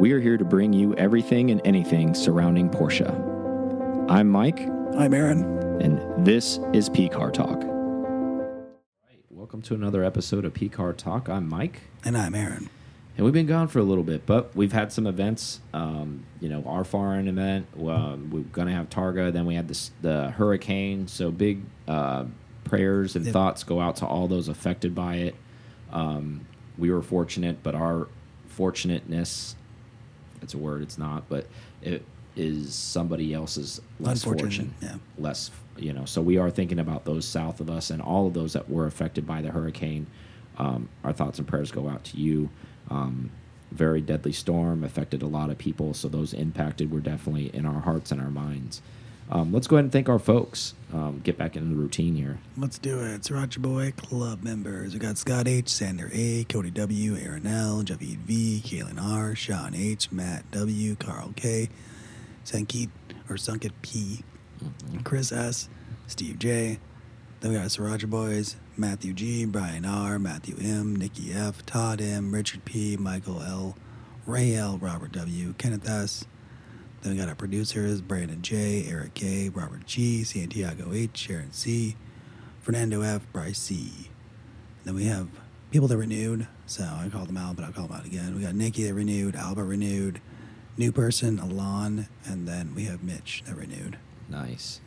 We are here to bring you everything and anything surrounding Porsche. I'm Mike, I'm Aaron. and this is P Car Talk. Welcome to another episode of P Car Talk. I'm Mike, And I'm Aaron. and we've been gone for a little bit, but we've had some events. Um, you know, our foreign event. Um, we're gonna have Targa. Then we had this the hurricane. So big uh, prayers and Yep. thoughts go out to all those affected by it. Um, we were fortunate, but our fortunateness it's a word it's not but it is somebody else's less fortune yeah. less you know. So we are thinking about those south of us and all of those that were affected by the hurricane um, our thoughts and prayers go out to you. Um, very deadly storm affected a lot of people so those impacted were definitely in our hearts and our minds um, let's go ahead and thank our folks um, get back into the routine here Let's do it. It's Roger Boy Club members. We got Scott H, Sander A, Cody W, Aaron L, Javid V, Kaylin R, Sean H, Matt W, Carl K, Sankit or Sunkit P, Chris S, Steve J. Then we got Sriracha Boys, Matthew G, Brian R, Matthew M, Nikki F, Todd M, Richard P, Michael L, Ray L, Robert W, Kenneth S. Then we got our producers, Brandon J, Eric K, Robert G, Santiago H, Sharon C, Fernando F, Bryce C. Then we have people that renewed. So I called them out, but I'll call them out again. We got Nikki that renewed, Alba renewed, new person, Alon, and then we have Mitch that renewed. Nice.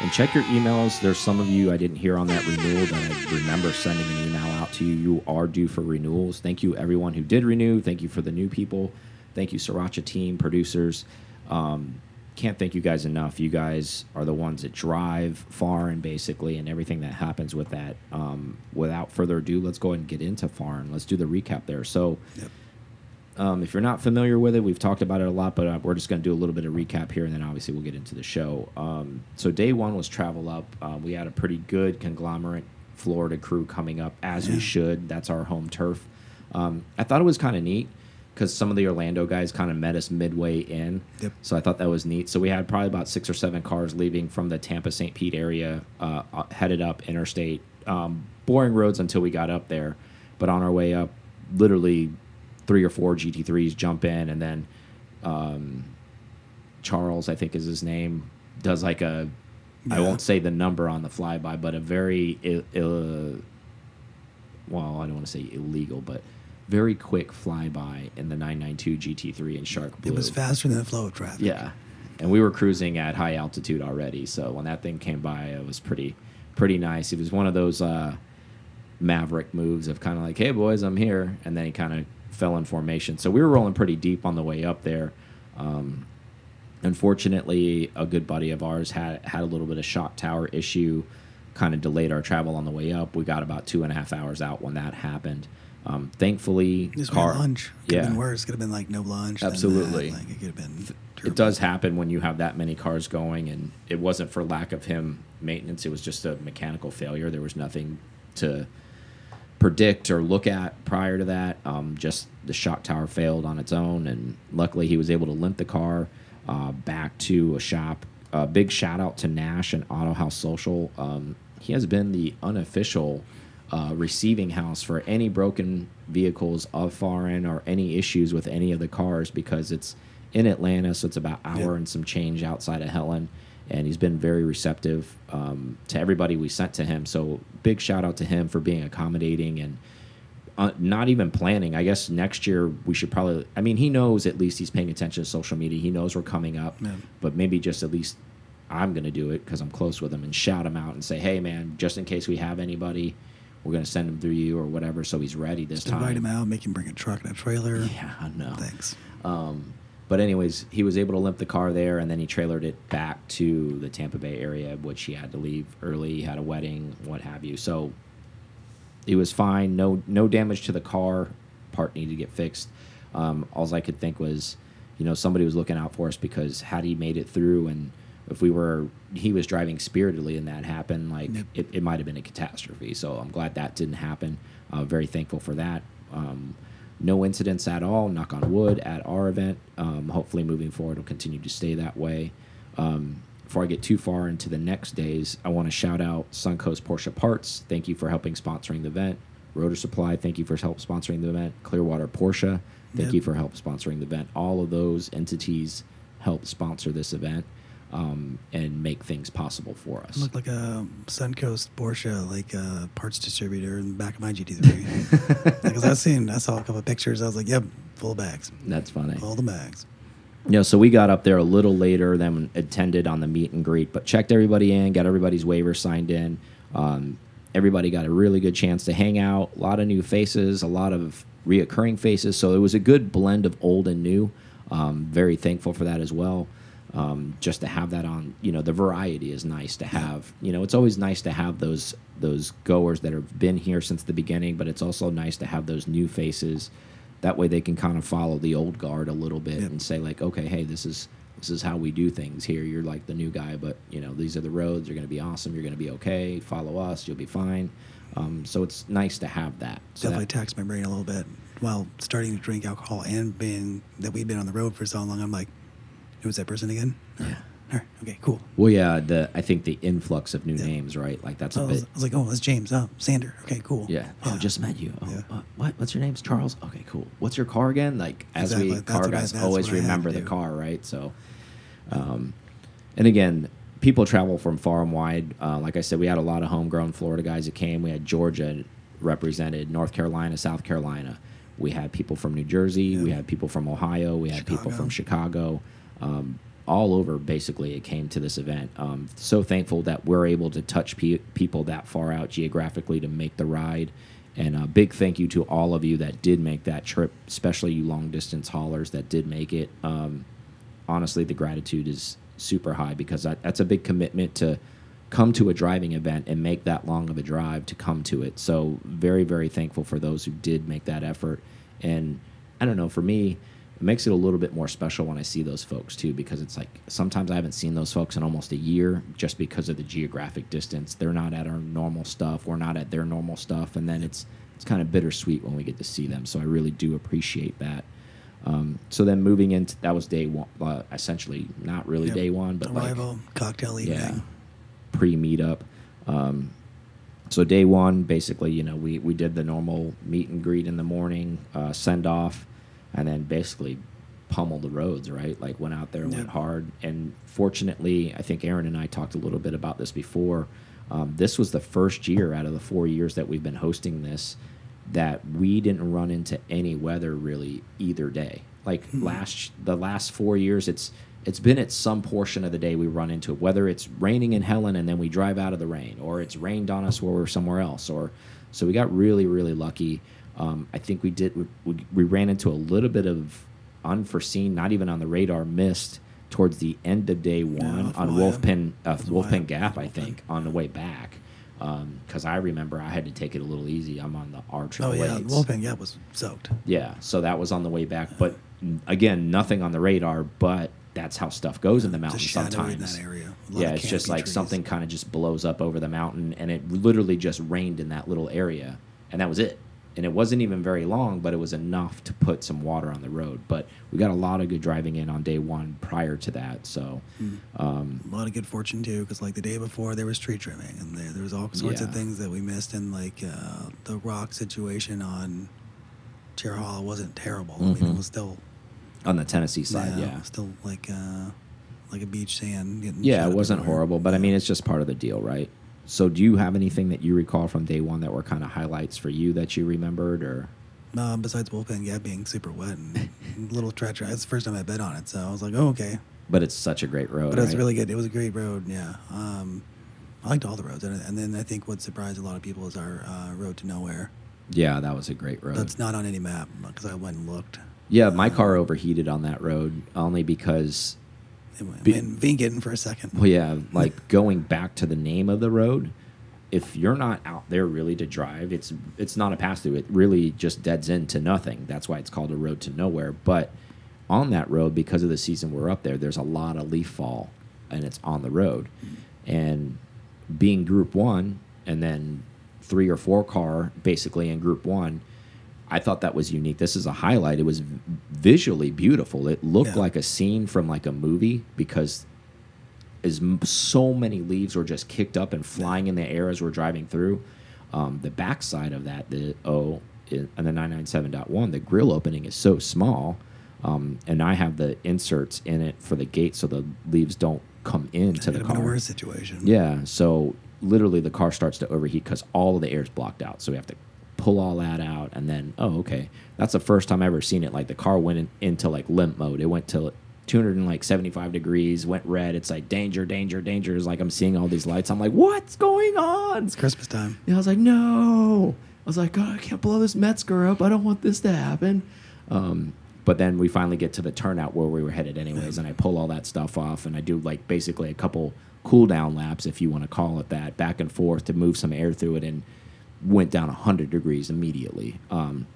And check your emails. There's some of you I didn't hear on that renewal that I remember sending an email out to you. You are due for renewals. Thank you, everyone who did renew. Thank you for the new people. Thank you, Sriracha team, producers. Um, can't thank you guys enough. You guys are the ones that drive foreign, basically, and everything that happens with that. Um, without further ado, let's go ahead and get into foreign. Let's do the recap there. So, Yep. um, if you're not familiar with it, we've talked about it a lot, but uh, we're just going to do a little bit of recap here, and then obviously we'll get into the show. Um, so day one was travel up. Uh, we had a pretty good conglomerate Florida crew coming up, as we should. That's our home turf. Um, I thought it was kind of neat because some of the Orlando guys kind of met us midway in. Yep. So I thought that was neat. So we had probably about six or seven cars leaving from the Tampa St. Pete area, uh, uh, headed up interstate. Um, boring roads until we got up there, but on our way up, literally three or four GT3s jump in, and then um, Charles, I think is his name, does like a I Yeah. won't say the number on the flyby, but a very Ill, Ill, well, I don't want to say illegal, but very quick flyby in the 992 GT3 in Shark Blue. It was faster than the flow of traffic. Yeah, and we were cruising at high altitude already, so when that thing came by, it was pretty pretty nice. It was one of those uh, maverick moves of kind of like, "Hey boys, I'm here," and then he kind of fell in formation. So we were rolling pretty deep on the way up there. Um, unfortunately, a good buddy of ours had had a little bit of shock tower issue, kind of delayed our travel on the way up. We got about two and a half hours out when that happened. Um, thankfully, Just car lunch. Could yeah. have been worse. Could have been like no lunch. Absolutely. Like it could have been. it does happen when you have that many cars going and it wasn't for lack of him maintenance it was just a mechanical failure there was nothing to predict or look at prior to that um, just the shock tower failed on its own and luckily he was able to limp the car uh, back to a shop uh, big shout out to nash and auto house social um, he has been the unofficial uh, receiving house for any broken vehicles of foreign or any issues with any of the cars because it's in Atlanta, so it's about hour and some change outside of Helen. And he's been very receptive um, to everybody we sent to him. So big shout out to him for being accommodating and uh, not even planning. I guess next year we should probably. I mean, he knows at least he's paying attention to social media. He knows we're coming up, Yeah. but maybe just at least I'm going to do it because I'm close with him and shout him out and say, "Hey, man, just in case we have anybody, we're going to send him through you or whatever, so he's ready this Just time." invite him out, make him bring a truck and a trailer. Yeah, I know. Thanks. Um, but anyways, he was able to limp the car there, and then he trailered it back to the Tampa Bay area, which he had to leave early. He had a wedding, what have you. So he was fine. No, no damage to the car. Part needed to get fixed. Um, all I could think was, you know, somebody was looking out for us because had he made it through, and if we were, he was driving spiritedly, and that happened, like Yep. it, it might have been a catastrophe. So I'm glad that didn't happen. Uh, very thankful for that. Um, no incidents at all, knock on wood, at our event. Um, hopefully, moving forward, will continue to stay that way. Um, before I get too far into the next days, I want to shout out Suncoast Porsche Parts. Thank you for helping sponsoring the event. Rotor Supply, thank you for help sponsoring the event. Clearwater Porsche, thank Yep. you for help sponsoring the event. All of those entities help sponsor this event um, and make things possible for us. Looked like a Suncoast Porsche, like a parts distributor in the back of my GT3. Because I seen, I saw a couple of pictures. I was like, "Yep, full of bags, That's funny. all the bags." You know, so we got up there a little later than attended on the meet and greet, but checked everybody in, got everybody's waiver signed in. Um, everybody got a really good chance to hang out. A lot of new faces, a lot of reoccurring faces. So it was a good blend of old and new. Um, very thankful for that as well. Um, just to have that on, you know, the variety is nice to have. You know, it's always nice to have those those goers that have been here since the beginning, but it's also nice to have those new faces. That way they can kind of follow the old guard a little bit Yep. and say like okay hey this is this is how we do things here. You're like the new guy but you know these are the roads. You're going to be awesome. You're going to be okay. Follow us. You'll be fine. Um, so it's nice to have that. So Definitely that, taxed my brain a little bit while starting to drink alcohol and being that we've been on the road for so long. I'm like, who was that person again? Yeah. All right, okay, cool. well yeah the i think the influx of new Yeah. names right like that's I a bit I was like, oh, that's James. Oh, Sander. Okay, cool. yeah oh just met you oh Yeah. uh, what what's your name's charles okay cool what's your car again like as Exactly. we That's car I- guys always I to remember the car right so um, and again, people travel from far and wide. Uh, like I said, we had a lot of homegrown Florida guys that came. We had Georgia represented, North Carolina, South Carolina. We had people from New Jersey. We had people from Ohio. We had people from Chicago. Um, all over, basically, it came to this event. Um, so thankful that we're able to touch pe people that far out geographically to make the ride. And a big thank you to all of you that did make that trip, especially you long distance haulers that did make it. Um, honestly, the gratitude is super high because that, that's a big commitment to come to a driving event and make that long of a drive to come to it. So very, very thankful for those who did make that effort. And I don't know, for me, it makes it a little bit more special when I see those folks too, because it's like sometimes I haven't seen those folks in almost a year just because of the geographic distance. They're not at our normal stuff. We're not at their normal stuff. And then it's, it's kind of bittersweet when we get to see them. So I really do appreciate that. Um, so then moving into that was day one, uh, essentially not really Yep. day one, but like Arrival, cocktail evening. yeah, pre meetup. Um, so day one, basically, you know, we we did the normal meet and greet in the morning, uh, send off, and then basically pummeled the roads. Right, like went out there and Yep. went hard. And fortunately, I think Aaron and I talked a little bit about this before. Um, this was the first year out of the four years that we've been hosting this that we didn't run into any weather really either day. Like last the last four years, it's it's been at some portion of the day we run into it, whether it's raining in Helen and then we drive out of the rain, or it's rained on us where we're somewhere else, or so we got really really lucky. Um, I think we did we, we ran into a little bit of unforeseen, not even on the radar, mist towards the end of day one off on Wyatt. Wolfpin uh, Wyatt. Gap, I think, on the way back. Because I remember I had to take it a little easy. I'm on the R Oh triple yeah, eights. Wolf Pen Gap was soaked. Yeah, so that was on the way back. But again, nothing on the radar. But that's how stuff goes in the mountains sometimes. that area. Yeah, it's just like trees. something kind of just blows up over the mountain, and it literally just rained in that little area, and that was it. And it wasn't even very long, but it was enough to put some water on the road. But we got a lot of good driving in on day one prior to that. So, Hmm. um, A lot of good fortune too, because like the day before there was tree trimming, and there there was all sorts of things that we missed, and like uh, the rock situation on Cherohala wasn't terrible. I mean, it was still on the Tennessee side, yeah, still like uh, like a beach sand. Getting yeah, it wasn't horrible. But I mean, it's just part of the deal, right? So, do you have anything that you recall from day one that were kind of highlights for you that you remembered, or? Uh, besides Wolf Pen Gap being super wet and a little treacherous, it's the first time I bet on it, so I was like, oh okay. But it's such a great road. But it was right? really good. It was a great road. Yeah. Um, I liked all the roads, and, and then I think what surprised a lot of people is our uh, road to nowhere. Yeah, that was a great road. That's not on any map because I went and looked. yeah, my car overheated on that road only because, It went, Be- went Vinken for a second. well, yeah, like going back to the name of the road. If you're not out there really to drive, it's it's not a pass through. It really just deads into nothing. That's why it's called a road to nowhere. But on that road, because of the season we're up there, there's a lot of leaf fall, and it's on the road. And being Group One, and then three or four car basically in Group One, I thought that was unique. This is a highlight. It was visually beautiful. It looked Yeah. like a scene from like a movie because as so many leaves were just kicked up and flying in the air as we're driving through. Um, the backside of that, the O and the 997.1, the grill opening is so small, um, and I have the inserts in it for the gate so the leaves don't come into the been a car. situation. Yeah, so literally the car starts to overheat because all of the air is blocked out. So we have to pull all that out, and then oh, okay, that's the first time I ever seen it. Like the car went in, into like limp mode. It went to 275 degrees, went red. It's like danger, danger, danger. It's like I'm seeing all these lights. I'm like, what's going on? It's Christmas time. Yeah, I was like, no. I was like, God, I can't blow this Mezger up. I don't want this to happen. Um, but then we finally get to the turnout where we were headed anyways, and I pull all that stuff off, and I do like basically a couple cool down laps, if you want to call it that, back and forth to move some air through it, and went down 100 degrees immediately. Um,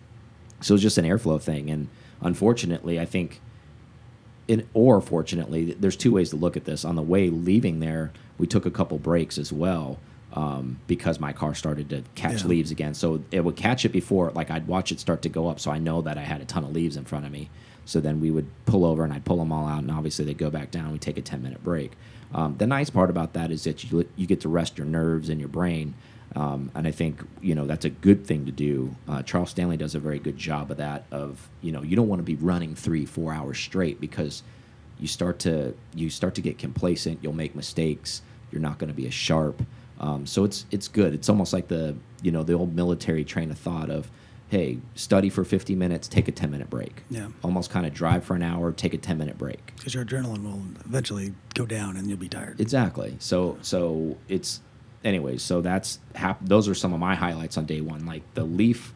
so it was just an airflow thing, and unfortunately, I think in, or fortunately, there's two ways to look at this. On the way leaving there, we took a couple breaks as well um, because my car started to catch Yeah. leaves again. So it would catch it before, like I'd watch it start to go up. So I know that I had a ton of leaves in front of me. So then we would pull over and I'd pull them all out, and obviously they go back down. We take a 10 minute break. Um, the nice part about that is that you you get to rest your nerves and your brain. Um, and I think you know that's a good thing to do. Uh, Charles Stanley does a very good job of that. Of you know you don't want to be running three four hours straight because you start to you start to get complacent. You'll make mistakes. You're not going to be as sharp. Um, so it's it's good. It's almost like the you know the old military train of thought of hey study for 50 minutes, take a 10 minute break. Yeah. Almost kind of drive for an hour, take a 10 minute break. Because your adrenaline will eventually go down and you'll be tired. Exactly. So so it's anyways. So that's hap those are some of my highlights on day one. Like the leaf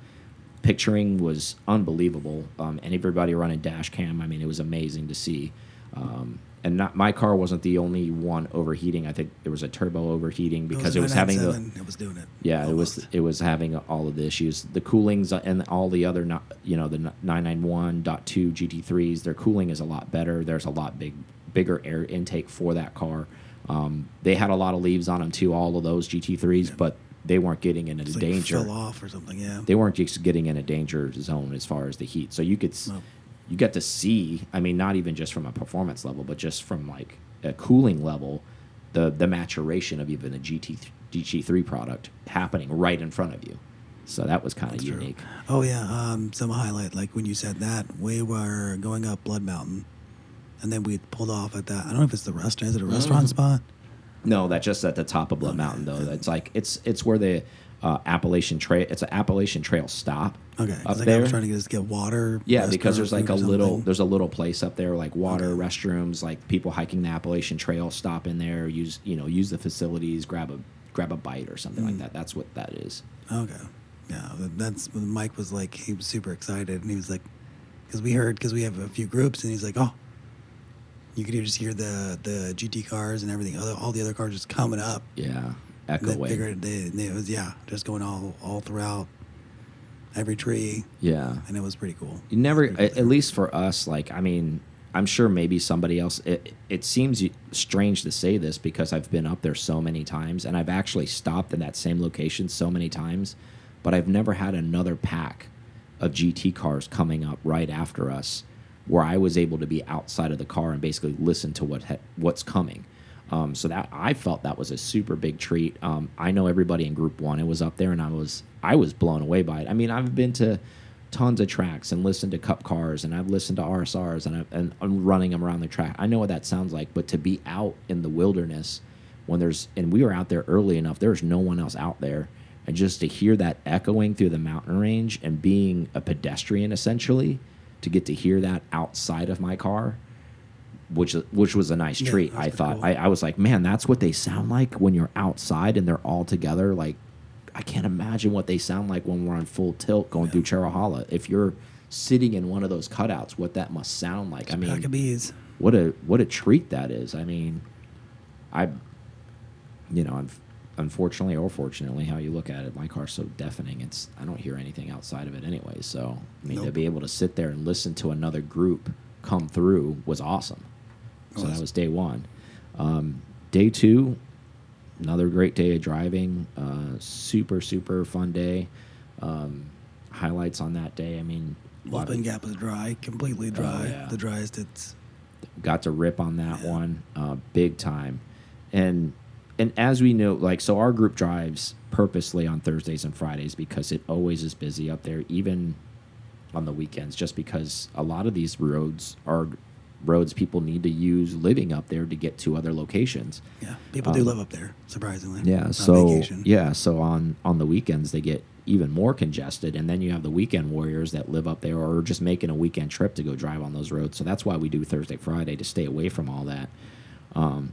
picturing was unbelievable, um, and everybody running dash cam. I mean, it was amazing to see. Um, and not my car wasn't the only one overheating. I think there was a turbo overheating because it was having the It was doing it. yeah, it was it was having all of the issues. The coolings and all the other no- you know the 991.2 GT3s, their cooling is a lot better. There's a lot big bigger air intake for that car. Um, they had a lot of leaves on them too, all of those GT3s, but they weren't getting into like danger. fell off or something. Yeah. They weren't just getting in a danger zone as far as the heat. So you could No. you get to see. I mean, not even just from a performance level, but just from like a cooling level, the the maturation of even a GT GT3 product happening right in front of you. So that was kind of That's true. unique. Oh yeah, um, some highlight like when you said that we were going up Blood Mountain, and then we pulled off at that. I don't know if it's the restaurant. Is it a restaurant Mm. spot? No, that's just at the top of Blood Mountain though. It's like it's it's where the uh, Appalachian Trail. It's an Appalachian Trail stop. Okay, up like I there. was trying to just get water. Yeah, because there's like a little there's a little place up there like water, Okay. restrooms, like people hiking the Appalachian Trail stop in there, use you know use the facilities, grab a grab a bite or something like Mm. that. That's what that is. Okay. Yeah, that's Mike was like, he was super excited, and he was like, because we heard, because we have a few groups, and he's like, oh, you could just hear the the GT cars and everything, other all the other cars just coming up. Yeah, And they echoing. figured they, they, it was yeah, just going all all throughout every tree, Yeah, and it was pretty cool. you never at, at least for us like i mean i'm sure maybe somebody else it, it seems strange to say this because i've been up there so many times and i've actually stopped in that same location so many times but i've never had another pack of gt cars coming up right after us where i was able to be outside of the car and basically listen to what ha- what's coming um, so that I felt that was a super big treat. Um, I know everybody in Group One. It was up there, and I was I was blown away by it. I mean, I've been to tons of tracks and listened to Cup cars, and I've listened to RSRs, and, I, and I'm running them around the track. I know what that sounds like, but to be out in the wilderness when there's and we were out there early enough, there's no one else out there, and just to hear that echoing through the mountain range and being a pedestrian essentially, to get to hear that outside of my car which which was a nice Yeah, treat. I thought cool. I, I was like, man, that's what they sound like when you're outside and they're all together. Like, I can't imagine what they sound like when we're on full tilt going through Cherohala. If you're sitting in one of those cutouts, what that must sound like. I mean, what a what a treat that is. I mean, I, you know, unf- unfortunately or fortunately, how you look at it, my car's so deafening. It's I don't hear anything outside of it anyway. So I mean, to be able to sit there and listen to another group come through was awesome. So that Was. day one. Um, day two, another great day of driving. Uh, super super fun day. Um, highlights on that day. I mean, lot Gap was dry, completely dry. Oh, yeah. The driest it's. got to rip on that Yeah. one uh, big time and and as we know, like so, our group drives purposely on Thursdays and Fridays because it always is busy up there, even on the weekends. Just because a lot of these roads are roads people need to use living up there to get to other locations. Yeah, people do live up there, surprisingly. Um, Yeah, so vacation. yeah, so on on the weekends they get even more congested, and then you have the weekend warriors that live up there or are just making a weekend trip to go drive on those roads. So that's why we do Thursday, Friday to stay away from all that. Um,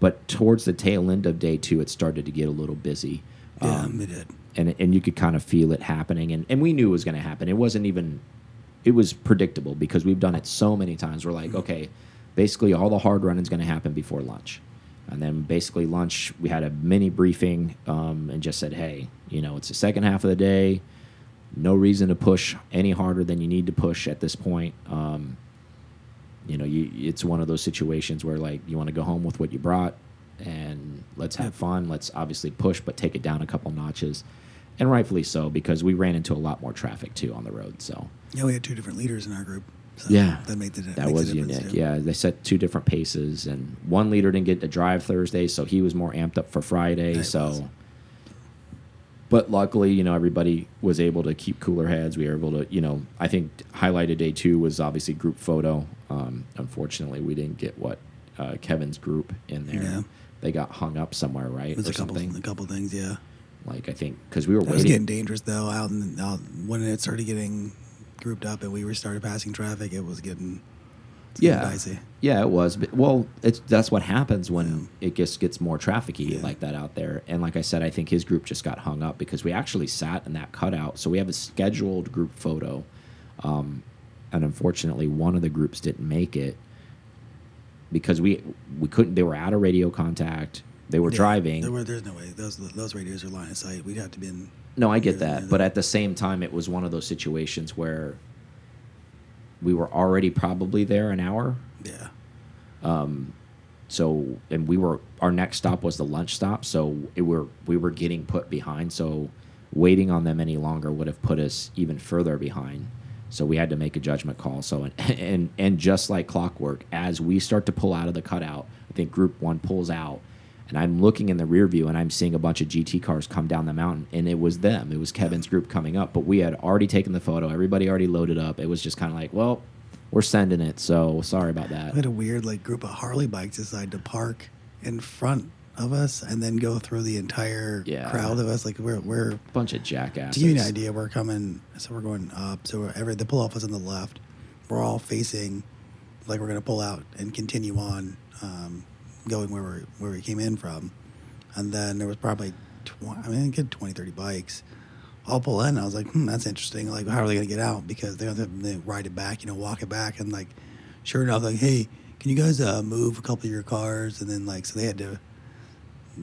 but towards the tail end of day two, it started to get a little busy. yeah, Um, they did. and and you could kind of feel it happening and, and we knew it was going to happen. It wasn't even it was predictable because we've done it so many times. We're like okay basically all the hard running is going to happen before lunch. And then basically lunch we had a mini briefing um, and just said hey you know it's the second half of the day. No reason to push any harder than you need to push at this point. Um, you know you, it's one of those situations where like you want to go home with what you brought and let's have fun let's obviously push but take it down a couple notches and rightfully so because we ran into a lot more traffic too on the road so Yeah, we had two different leaders in our group. So Yeah. that made the that was unique too. yeah they set two different paces and one leader didn't get to drive thursday so he was more amped up for friday That so was. but luckily you know everybody was able to keep cooler heads we were able to you know i think highlighted day two was obviously group photo um, unfortunately we didn't get what uh, kevin's group in there Yeah. they got hung up somewhere right There's or a couple, something a couple things. Yeah, like i think because we were it was getting dangerous though. Out, in, out when it started getting grouped up and we were started passing traffic, it was getting yeah dicey. yeah it was but, well it's that's what happens when it just gets more trafficy Yeah. like that out there and like i said i think his group just got hung up because we actually sat in that cutout so we have a scheduled group photo um, and unfortunately one of the groups didn't make it because we we couldn't they were out of radio contact they were Yeah, driving There were, there's no way those those radios are line of sight. We'd have to be in. No, I get that, but at the same time, it was one of those situations where we were already probably there an hour. Yeah, Um, So, and we were our next stop was the lunch stop, so it were we were getting put behind. So, waiting on them any longer would have put us even further behind. So we had to make a judgment call. So and and and just like clockwork, as we start to pull out of the cutout, I think Group One pulls out, and I'm looking in the rear view and I'm seeing a bunch of GT cars come down the mountain, and it was them. It was Kevin's group coming up, but we had already taken the photo. Everybody already loaded up. It was just kind of like, well, we're sending it. So sorry about that. we had a weird like group of Harley bikes decide to park in front of us and then go through the entire Yeah. crowd of us. Like we're we're a Bunch of jackasses. To give you an idea, we're coming. So we're going up. So we're, every the pull off was on the left. We're all facing, like we're going to pull out and continue on, um, going where we where we came in from. And then there was probably, tw- I mean, good 20, 30 bikes. I'll pull in. I was like, hmm, that's interesting. Like, how are they going to get out? Because they they ride it back, you know, walk it back, and like, sure enough, like, hey, can you guys uh, move a couple of your cars? And then like, so they had to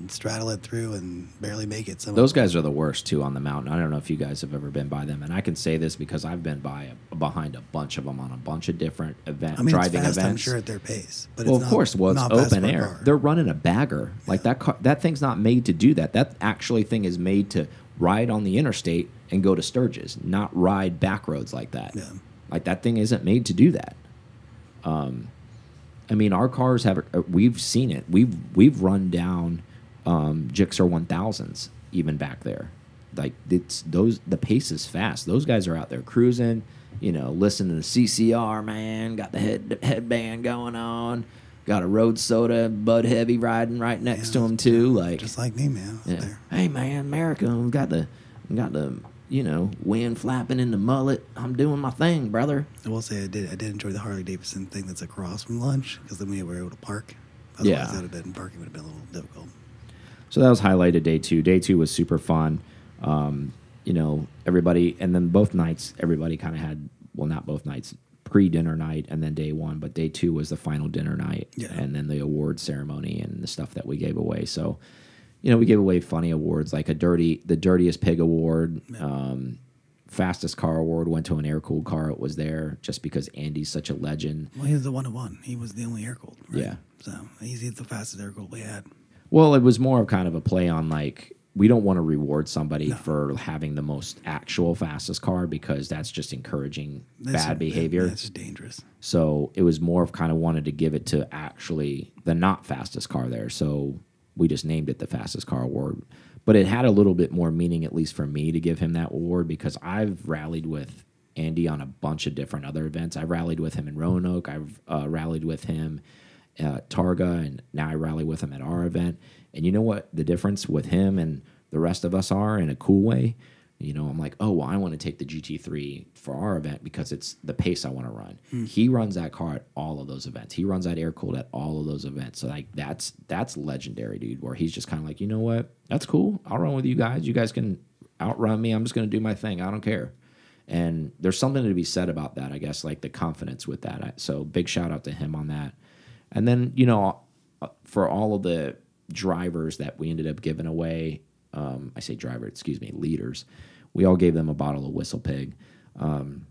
straddle it through and barely make it. Some Those guys are the worst too on the mountain. I don't know if you guys have ever been by them, and I can say this because I've been by behind a bunch of them on a bunch of different event I mean, driving fast, events. I'm sure at their pace, but well, of not, course, well, it's open air. car. They're running a bagger. Like that car, that thing's not made to do that. That actually thing is made to ride on the interstate and go to Sturgis, not ride back roads like that. Yeah. Like that thing isn't made to do that. Um, I mean, our cars have. uh, We've seen it. We've we've run down um, Gixxer one thousands even back there. Like it's those the pace is fast. Those guys are out there cruising. You know, listening to the CCR. Man, got the head headband going on. Got a road soda, Bud Heavy riding right next to him too. Like just like me, man. yeah. Hey man, America, we got the we got the you know wind flapping in the mullet. I'm doing my thing, brother. I will say I did. I did enjoy the Harley Davidson thing that's across from lunch because then we were able to park. Otherwise, Yeah. that would have been parking would have been a little difficult. So that was highlighted day two. Day two was super fun. Um, you know, everybody, and then both nights, everybody kind of had, well, not both nights, pre dinner night and then day one, but day two was the final dinner night. Yeah. And then the award ceremony and the stuff that we gave away. So, you know, we gave away funny awards like a dirty, the dirtiest pig award, um, fastest car award went to an air cooled car. It was there just because Andy's such a legend. Well, he was the one who won. He was the only air cooled. Right? Yeah. So he's the fastest air cooled we had. Well, it was more of kind of a play on like we don't want to reward somebody for having the most actual fastest car because that's just encouraging That's- bad behavior. That's dangerous. So it was more of kind of wanted to give it to actually the not fastest car there. So we just named it the fastest car award. But it had a little bit more meaning, at least for me, to give him that award because I've rallied with Andy on a bunch of different other events. I rallied with him in Roanoke. I've uh, rallied with him at Targa, and now I rally with him at our event. And you know what the difference with him and the rest of us are in a cool way? You know, I'm like, oh, well, I want to take the GT3 for our event because it's the pace I want to run. Hmm. He runs that car at all of those events. He runs that air cooled at all of those events. So like that's that's legendary, dude. Where he's just kind of like, you know what? That's cool. I'll run with you guys. You guys can outrun me. I'm just going to do my thing. I don't care. And there's something to be said about that, I guess, like the confidence with that. So big shout out to him on that. And then, you know, uh, for all of the drivers that we ended up giving away, um, I say driver, excuse me, leaders, we all gave them a bottle of Whistle Pig. Um,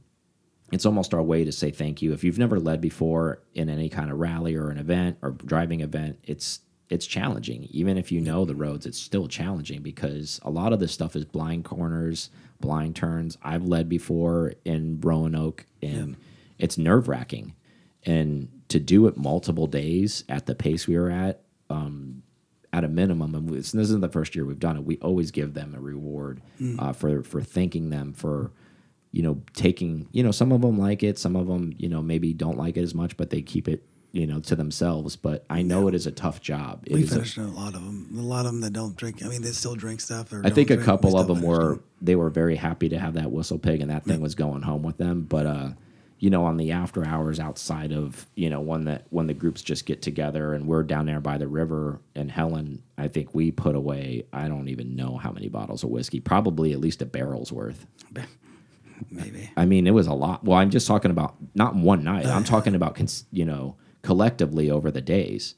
it's almost our way to say thank you. If you've never led before in any kind of rally or an event or driving event, it's it's challenging. Even if you know the roads, it's still challenging because a lot of this stuff is blind corners, blind turns. I've led before in Roanoke, and it's nerve wracking. And to do it multiple days at the pace we were at, um, at a minimum, and this isn't the first year we've done it. We always give them a reward uh, for for thanking them for you know, taking, you know, some of them like it, some of them, you know, maybe don't like it as much, but they keep it, you know, to themselves. But I know it is a tough job. It We is a- finished a lot of them. A lot of them that don't drink. I mean, they still drink stuff. Or I think a drink, couple of them finished were they were very happy to have that whistle pig and that thing was going home with them. But uh, you know, on the after hours outside of you know when that when the groups just get together and we're down there by the river and Helen, I think we put away I don't even know how many bottles of whiskey, probably at least a barrel's worth. Maybe. I mean, it was a lot. Well, I'm just talking about not one night. I'm talking about cons- you know collectively over the days.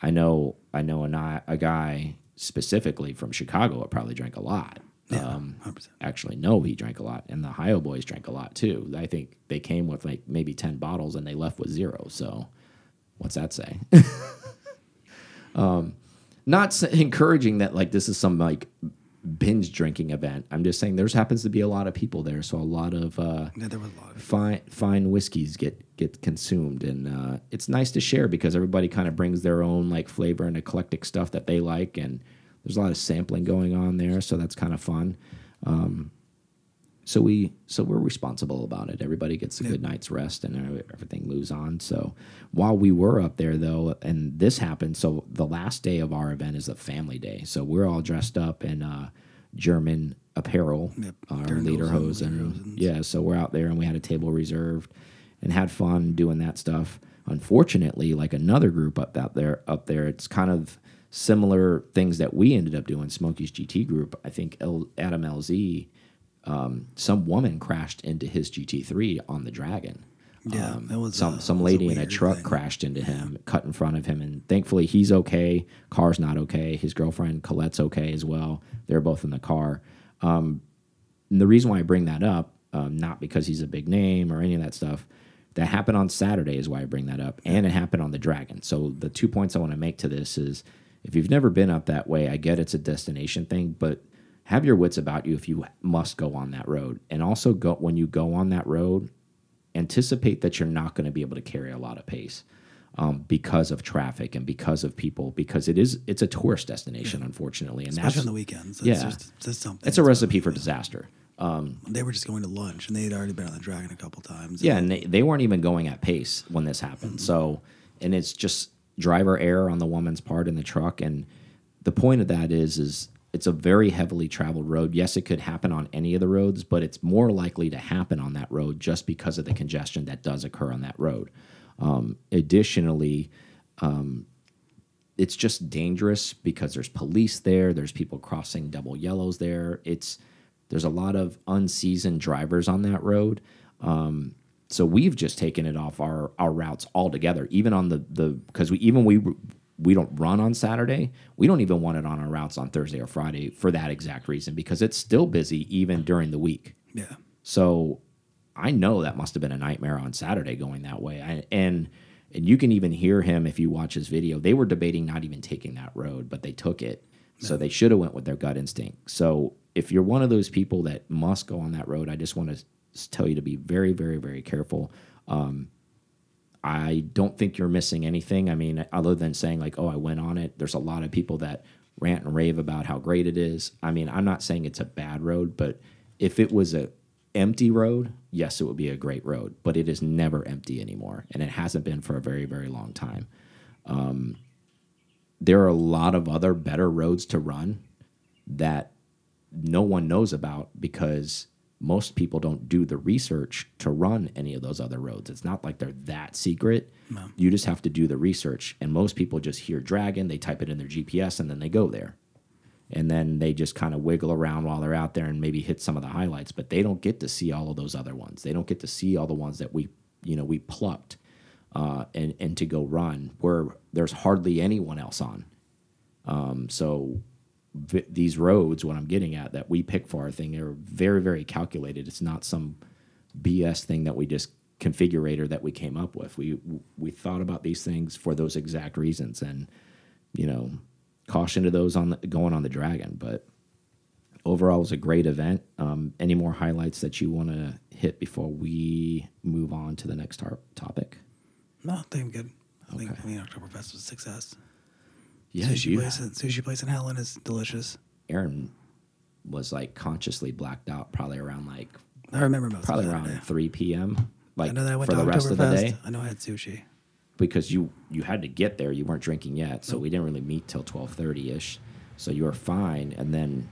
I know I know a, a guy specifically from Chicago that probably drank a lot. Um, 100%. actually, no, he drank a lot, and the Ohio boys drank a lot too. I think they came with like maybe ten bottles and they left with zero. So, what's that say? um, not s- encouraging that like this is some like binge drinking event. I'm just saying there's happens to be a lot of people there, so a lot of uh, Yeah, there was a lot of fine fine whiskeys get get consumed, and uh, it's nice to share because everybody kind of brings their own like flavor and eclectic stuff that they like, and there's a lot of sampling going on there, so that's kind of fun. Um, so we so we're responsible about it. Everybody gets a good night's rest, and everything moves on. So while we were up there though, and this happened, so the last day of our event is a family day. So we're all dressed up in uh, German apparel, Yep, our dirndls lederhosen, and yeah. So we're out there, and we had a table reserved, and had fun doing that stuff. Unfortunately, like another group up out there, up there, it's kind of similar things that we ended up doing. Smokey's GT group, I think L, Adam LZ um, some woman crashed into his GT3 on the Dragon. Yeah, Um, that was, some uh, some was a lady in a truck thing. crashed into him, cut in front of him, and thankfully he's okay. Car's not okay. His girlfriend Collete's okay as well. They're both in the car. Um, and the reason why I bring that up, um, not because he's a big name or any of that stuff, that happened on Saturday is why I bring that up, and it happened on the Dragon. So the two points I want to make to this is, if you've never been up that way, I get it's a destination thing, but have your wits about you if you must go on that road, and also go when you go on that road, anticipate that you're not going to be able to carry a lot of pace. Um, because of traffic and because of people, because it is it's a tourist destination, unfortunately, and especially that's on the weekends. It's yeah. just, just something. it's a recipe for disaster. Um, They were just going to lunch, and they had already been on the dragon a couple times. yeah, and they, they weren't even going at pace when this happened. So, and it's just driver error on the woman's part in the truck. And the point of that is, is it's a very heavily traveled road. Yes, it could happen on any of the roads, but it's more likely to happen on that road just because of the congestion that does occur on that road. Um, additionally, um, it's just dangerous because there's police there. There's people crossing double yellows there. It's there's a lot of unseasoned drivers on that road. Um, so we've just taken it off our our routes altogether. Even on the the because we even we we don't run on Saturday. We don't even want it on our routes on Thursday or Friday for that exact reason because it's still busy even during the week. yeah. So I know that must have been a nightmare on Saturday going that way. I, and and you can even hear him if you watch his video. They were debating not even taking that road, but they took it. So they should have went with their gut instinct. So if you're one of those people that must go on that road, I just want to tell you to be very, very, very careful. Um, I don't think you're missing anything. I mean, other than saying like, "Oh, I went on it." There's a lot of people that rant and rave about how great it is. I mean, I'm not saying it's a bad road, but if it was a empty road, yes, it would be a great road. But it is never empty anymore, and it hasn't been for a very, very long time. Um, there are a lot of other better roads to run that no one knows about because most people don't do the research to run any of those other roads. It's not like they're that secret. No. You just have to do the research. And most people just hear Dragon, they type it in their GPS, and then they go there. And then they just kind of wiggle around while they're out there and maybe hit some of the highlights, but they don't get to see all of those other ones. They don't get to see all the ones that we, you know, we plucked uh, and and to go run where there's hardly anyone else on. Um, so these roads, what I'm getting at, that we pick for our thing are very, very calculated. It's not some BS thing that we just configurator that we came up with. We we thought about these things for those exact reasons, and you know, caution to those on the, going on the Dragon. But overall, it was a great event. Um, any more highlights that you want to hit before we move on to the next topic? No, I think I'm good. I okay. think I mean Oktoberfest was a success. Yeah, sushi you, place in, sushi place in Helen is delicious. Aaron was like consciously blacked out, probably around like I remember most probably around day. three p.m. Like I know that I went for to the rest of the day. I know I had sushi because you you had to get there. You weren't drinking yet, so nope. we didn't really meet till twelve thirty ish. So you were fine, and then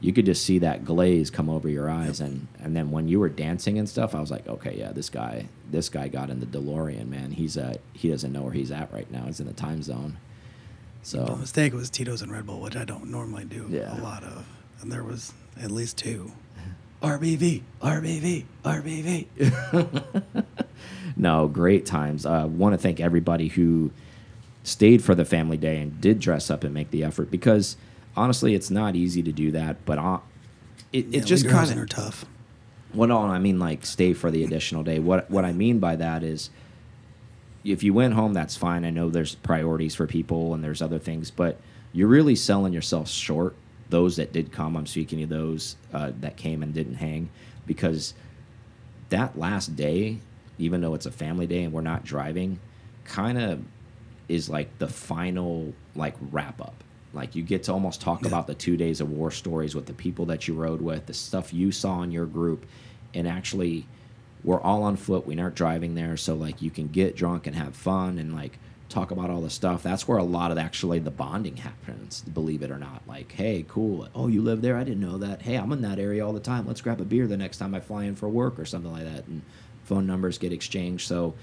you could just see that glaze come over your eyes, yep. and and then when you were dancing and stuff, I was like, okay, yeah, this guy this guy got in the DeLorean, man. He's uh he doesn't know where he's at right now. He's in the time zone. So the mistake was Tito's and Red Bull, which I don't normally do yeah. a lot of, and there was at least two. RBV, RBV, RBV. no, great times. I uh, want to thank everybody who stayed for the family day and did dress up and make the effort because honestly, it's not easy to do that. But uh, it, yeah, it just kind of are tough. What all I mean, like stay for the additional day. What what I mean by that is if you went home, that's fine. I know there's priorities for people and there's other things, but you're really selling yourself short. Those that did come, I'm speaking of those uh, that came and didn't hang, because that last day, even though it's a family day and we're not driving, kind of is like the final like wrap up. Like you get to almost talk yeah. about the two days of war stories with the people that you rode with, the stuff you saw in your group, and actually we're all on foot. We aren't driving there, so like you can get drunk and have fun and like talk about all the stuff. That's where a lot of actually the bonding happens. Believe it or not, like hey, cool. Oh, you live there? I didn't know that. Hey, I'm in that area all the time. Let's grab a beer the next time I fly in for work or something like that. And phone numbers get exchanged. So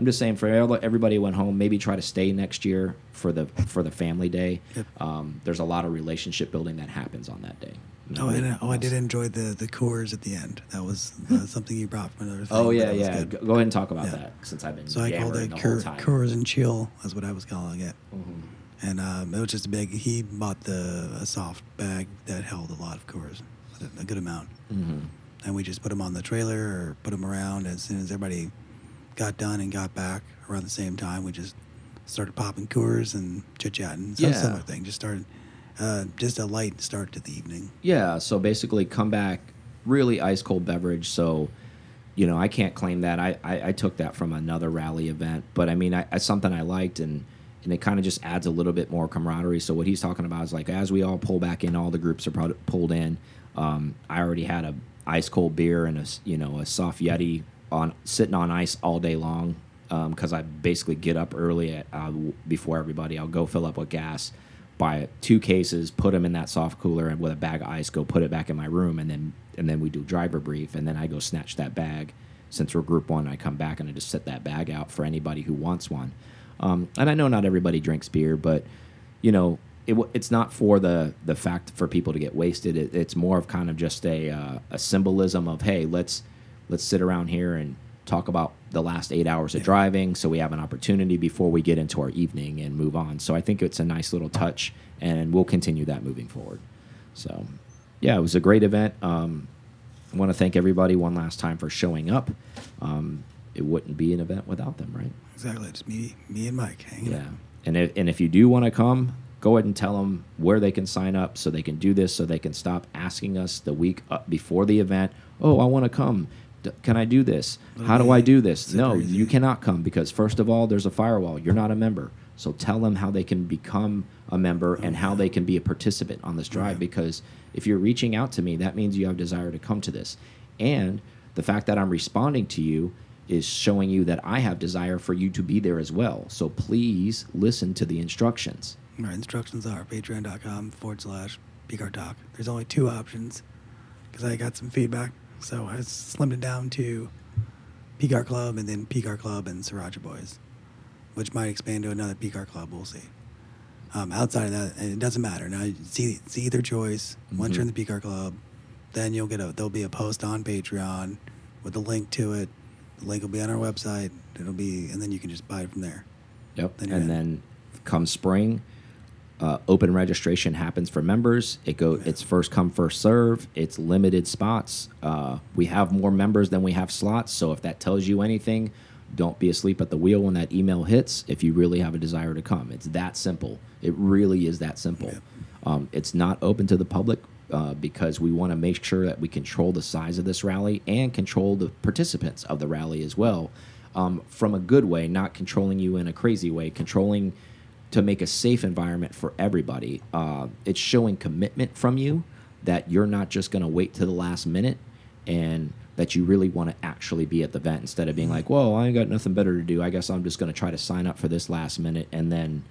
I'm just saying for everybody who went home, maybe try to stay next year for the for the family day. Yep. Um, there's a lot of relationship building that happens on that day. Oh, and oh, I did enjoy the the Coors at the end. That was uh, something you brought from another thing. Oh yeah, yeah. Go, go, ahead and talk about yeah. that since I've been. So I called it Coors, Coors and Chill. That's what I was calling it. Mm -hmm. And um, it was just a big. He bought the a soft bag that held a lot of Coors, a, good amount. Mm -hmm. And we just put them on the trailer or put them around as soon as everybody got done and got back around the same time. We just started popping Coors and chit chatting. Some yeah. similar thing. Just started uh, just a light start to the evening. Yeah. So basically, come back really ice cold beverage. So, you know, I can't claim that. I, I, I took that from another rally event, but I mean, I, I something I liked and and it kind of just adds a little bit more camaraderie. So what he's talking about is like as we all pull back in, all the groups are pulled in. Um, I already had a ice cold beer and a you know a soft Yeti on sitting on ice all day long because um, I basically get up early at, uh, before everybody. I'll go fill up with gas buy two cases, put them in that soft cooler, and with a bag of ice, go put it back in my room, and then and then we do driver brief, and then I go snatch that bag. Since we're group one, I come back and I just set that bag out for anybody who wants one. Um, and I know not everybody drinks beer, but you know it, it's not for the the fact for people to get wasted. It, it's more of kind of just a uh, a symbolism of hey, let's let's sit around here and talk about the last eight hours of driving so we have an opportunity before we get into our evening and move on. So I think it's a nice little touch, and we'll continue that moving forward. So, yeah, it was a great event. Um, I want to thank everybody one last time for showing up. Um, it wouldn't be an event without them, right? Exactly. It's me, me and Mike hanging. Yeah, and if, and if you do want to come, go ahead and tell them where they can sign up so they can do this, so they can stop asking us the week before the event. Oh, I want to come can I do this? How do I do this? No, you cannot come because first of all, there's a firewall. You're not a member. So tell them how they can become a member and how they can be a participant on this drive because if you're reaching out to me, that means you have desire to come to this. And the fact that I'm responding to you is showing you that I have desire for you to be there as well. So please listen to the instructions. Our instructions are patreon.com forward slash PCAR Talk. There's only two options because I got some feedback. So I slimmed it down to PCAR Club and then PCAR Club and Sriracha Boys, which might expand to another PCAR Club. We'll see. Um, outside of that, it doesn't matter. Now, it's, e- it's either choice. Once you're in the PCAR Club, then you'll get a there'll be a post on Patreon with a link to it. The link will be on our website. It'll be, and then you can just buy it from there. Yep. Then and in. then come spring, uh, open registration happens for members. It go it's first come first serve. It's limited spots. Uh, we have more members than we have slots. So if that tells you anything, don't be asleep at the wheel when that email hits. If you really have a desire to come, it's that simple. It really is that simple. Um, it's not open to the public uh, because we want to make sure that we control the size of this rally and control the participants of the rally as well um, from a good way, not controlling you in a crazy way, controlling to make a safe environment for everybody. Uh, it's showing commitment from you that you're not just going to wait to the last minute and that you really want to actually be at the event instead of being like, well, I ain't got nothing better to do. I guess I'm just going to try to sign up for this last minute and then,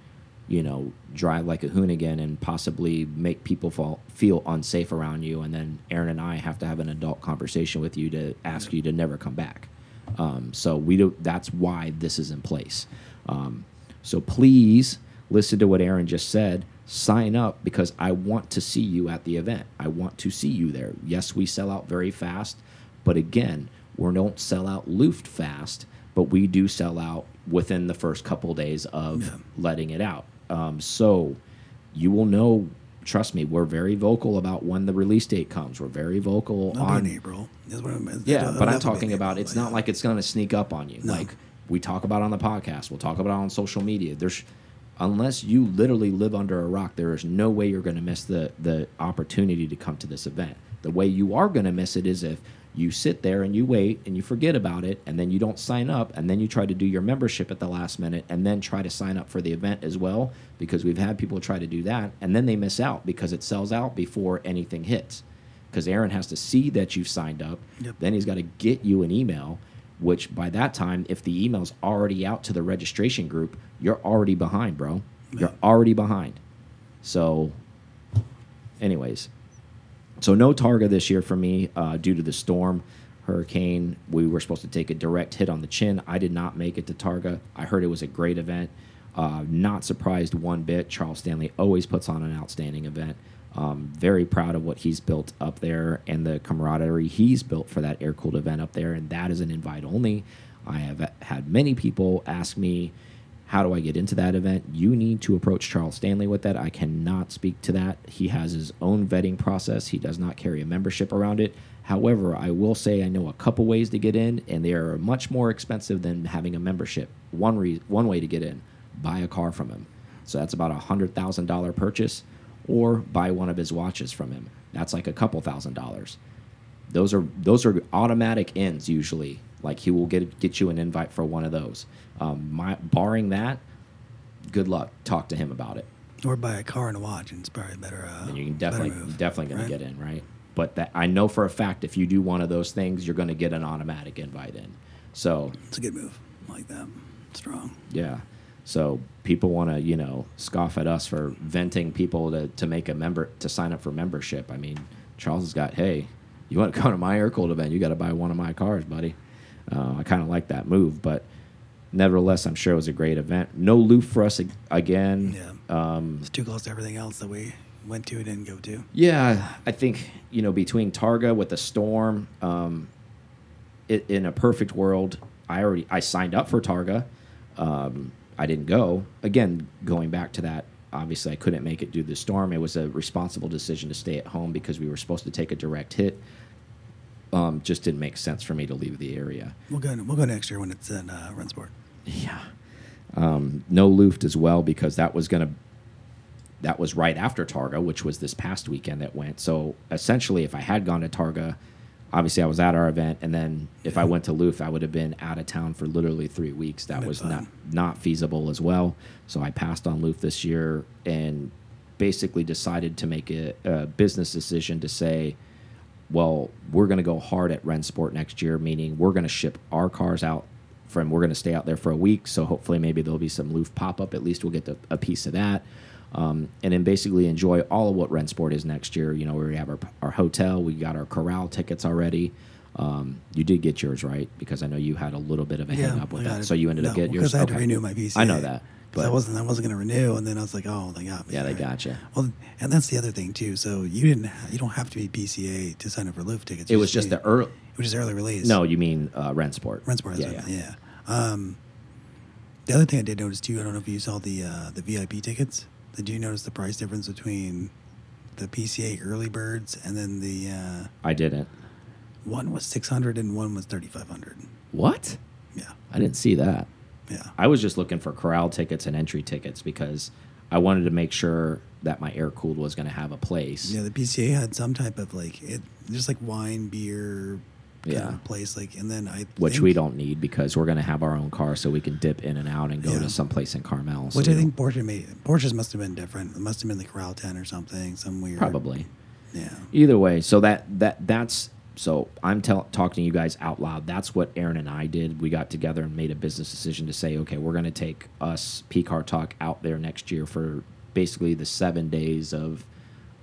you know, drive like a hoonigan and possibly make people fall, feel unsafe around you. And then Aaron and I have to have an adult conversation with you to ask you to never come back. Um, so we do. That's why this is in place. Um, so please listen to what Aaron just said. Sign up because I want to see you at the event. I want to see you there. Yes, we sell out very fast, but again, we don't sell out Luft fast, but we do sell out within the first couple days of Yeah. letting it out. Um, so you will know. Trust me, we're very vocal about when the release date comes. We're very vocal It'll on April. Is what I'm, yeah, but I'm talking about April, it's but not yeah. like it's going to sneak up on you. No. Like we talk about on the podcast, we'll talk about on social media. There's unless you literally live under a rock, there is no way you're going to miss the the opportunity to come to this event. The way you are going to miss it is if you sit there and you wait and you forget about it and then you don't sign up and then you try to do your membership at the last minute and then try to sign up for the event as well because we've had people try to do that and then they miss out because it sells out before anything hits because Aaron has to see that you've signed up. Yep. Then he's got to get you an email, which by that time, if the email's already out to the registration group, you're already behind, bro. You're already behind. So, anyways, so no Targa this year for me uh, due to the storm, hurricane. We were supposed to take a direct hit on the chin. I did not make it to Targa. I heard it was a great event. Uh, not surprised one bit. Charles Stanley always puts on an outstanding event. Um, very proud of what he's built up there and the camaraderie he's built for that air cooled event up there. And that is an invite only. I have had many people ask me, how do I get into that event? You need to approach Charles Stanley with that. I cannot speak to that. He has his own vetting process. He does not carry a membership around it. However, I will say I know a couple ways to get in, and they are much more expensive than having a membership. One one way to get in, buy a car from him. So that's about a hundred thousand dollar purchase, or buy one of his watches from him. That's like a couple thousand dollars those are those are automatic ends usually. Like he will get get you an invite for one of those. Um, my barring that, good luck. Talk to him about it, or buy a car and a watch, and it's probably better. Uh, and you can definitely move, definitely going right? to get in, right? But that I know for a fact, if you do one of those things, you're going to get an automatic invite in. So It's a good move. I like that. Strong. yeah. So people want to, you know, scoff at us for venting people to, to make a member to sign up for membership. I mean, Charles has got, hey, you want to come to my air cooled event, you got to buy one of my cars, buddy. Uh, I kind of like that move, but nevertheless, I'm sure it was a great event. No loop for us ag- again. Yeah. Um, it's too close to everything else that we went to and didn't go to. Yeah, I think you know between Targa with the storm, um, it, in a perfect world, I already I signed up for Targa. Um, I didn't go. Again, going back to that, obviously I couldn't make it due to the storm. It was a responsible decision to stay at home because we were supposed to take a direct hit. Um, just didn't make sense for me to leave the area. We'll go. We'll go next year when it's in uh, Rennsport. Yeah. Um, no Luft as well because that was going to that was right after Targa, which was this past weekend that went. So essentially, if I had gone to Targa, obviously I was at our event, and then if I went to Luft, I would have been out of town for literally three weeks. That was not not feasible as well. So I passed on Luft this year and basically decided to make a, a business decision to say, well, we're going to go hard at Rennsport next year, meaning we're going to ship our cars out from, we're going to stay out there for a week. So hopefully maybe there'll be some Luft pop up. At least we'll get the, a piece of that. Um, and then basically enjoy all of what Rennsport is next year. You know, we have our, our hotel, we got our corral tickets already. Um, you did get yours, right? Because I know you had a little bit of a hang up with that. it. So you ended up No, getting yours. because I had to renew my PCA. I know that. Because I wasn't I wasn't going to renew, and then I was like, oh, they got me. yeah, they right? got you. Well, and that's the other thing too. So you didn't you don't have to be PCA to sign up for Lyft tickets. It was just need- the early. It was early release. No, you mean uh, Rennsport. Rennsport. Yeah, Yeah, yeah. yeah. Um, the other thing I did notice too. I don't know if you saw the uh, the VIP tickets. Did you notice the price difference between the PCA early birds and then the uh, I didn't. one was six hundred and one was thirty five hundred? What? Yeah, I didn't see that. yeah. I was just looking for corral tickets and entry tickets because I wanted to make sure that my air cooled was going to have a place. Yeah, the PCA had some type of like it, just like wine, beer, Yeah. place. Like, and then I Which we don't need because we're going to have our own car, so we can dip in and out and go Yeah. to someplace in Carmel. so Which I think Porsche made. Porsches must have been different. It must have been the Corral Ten or something. Some weird. probably. Yeah. Either way, so that that that's so I'm talking to you guys out loud. That's what Aaron and I did. We got together and made a business decision to say, okay, we're going to take us PCAR Talk out there next year for basically the seven days of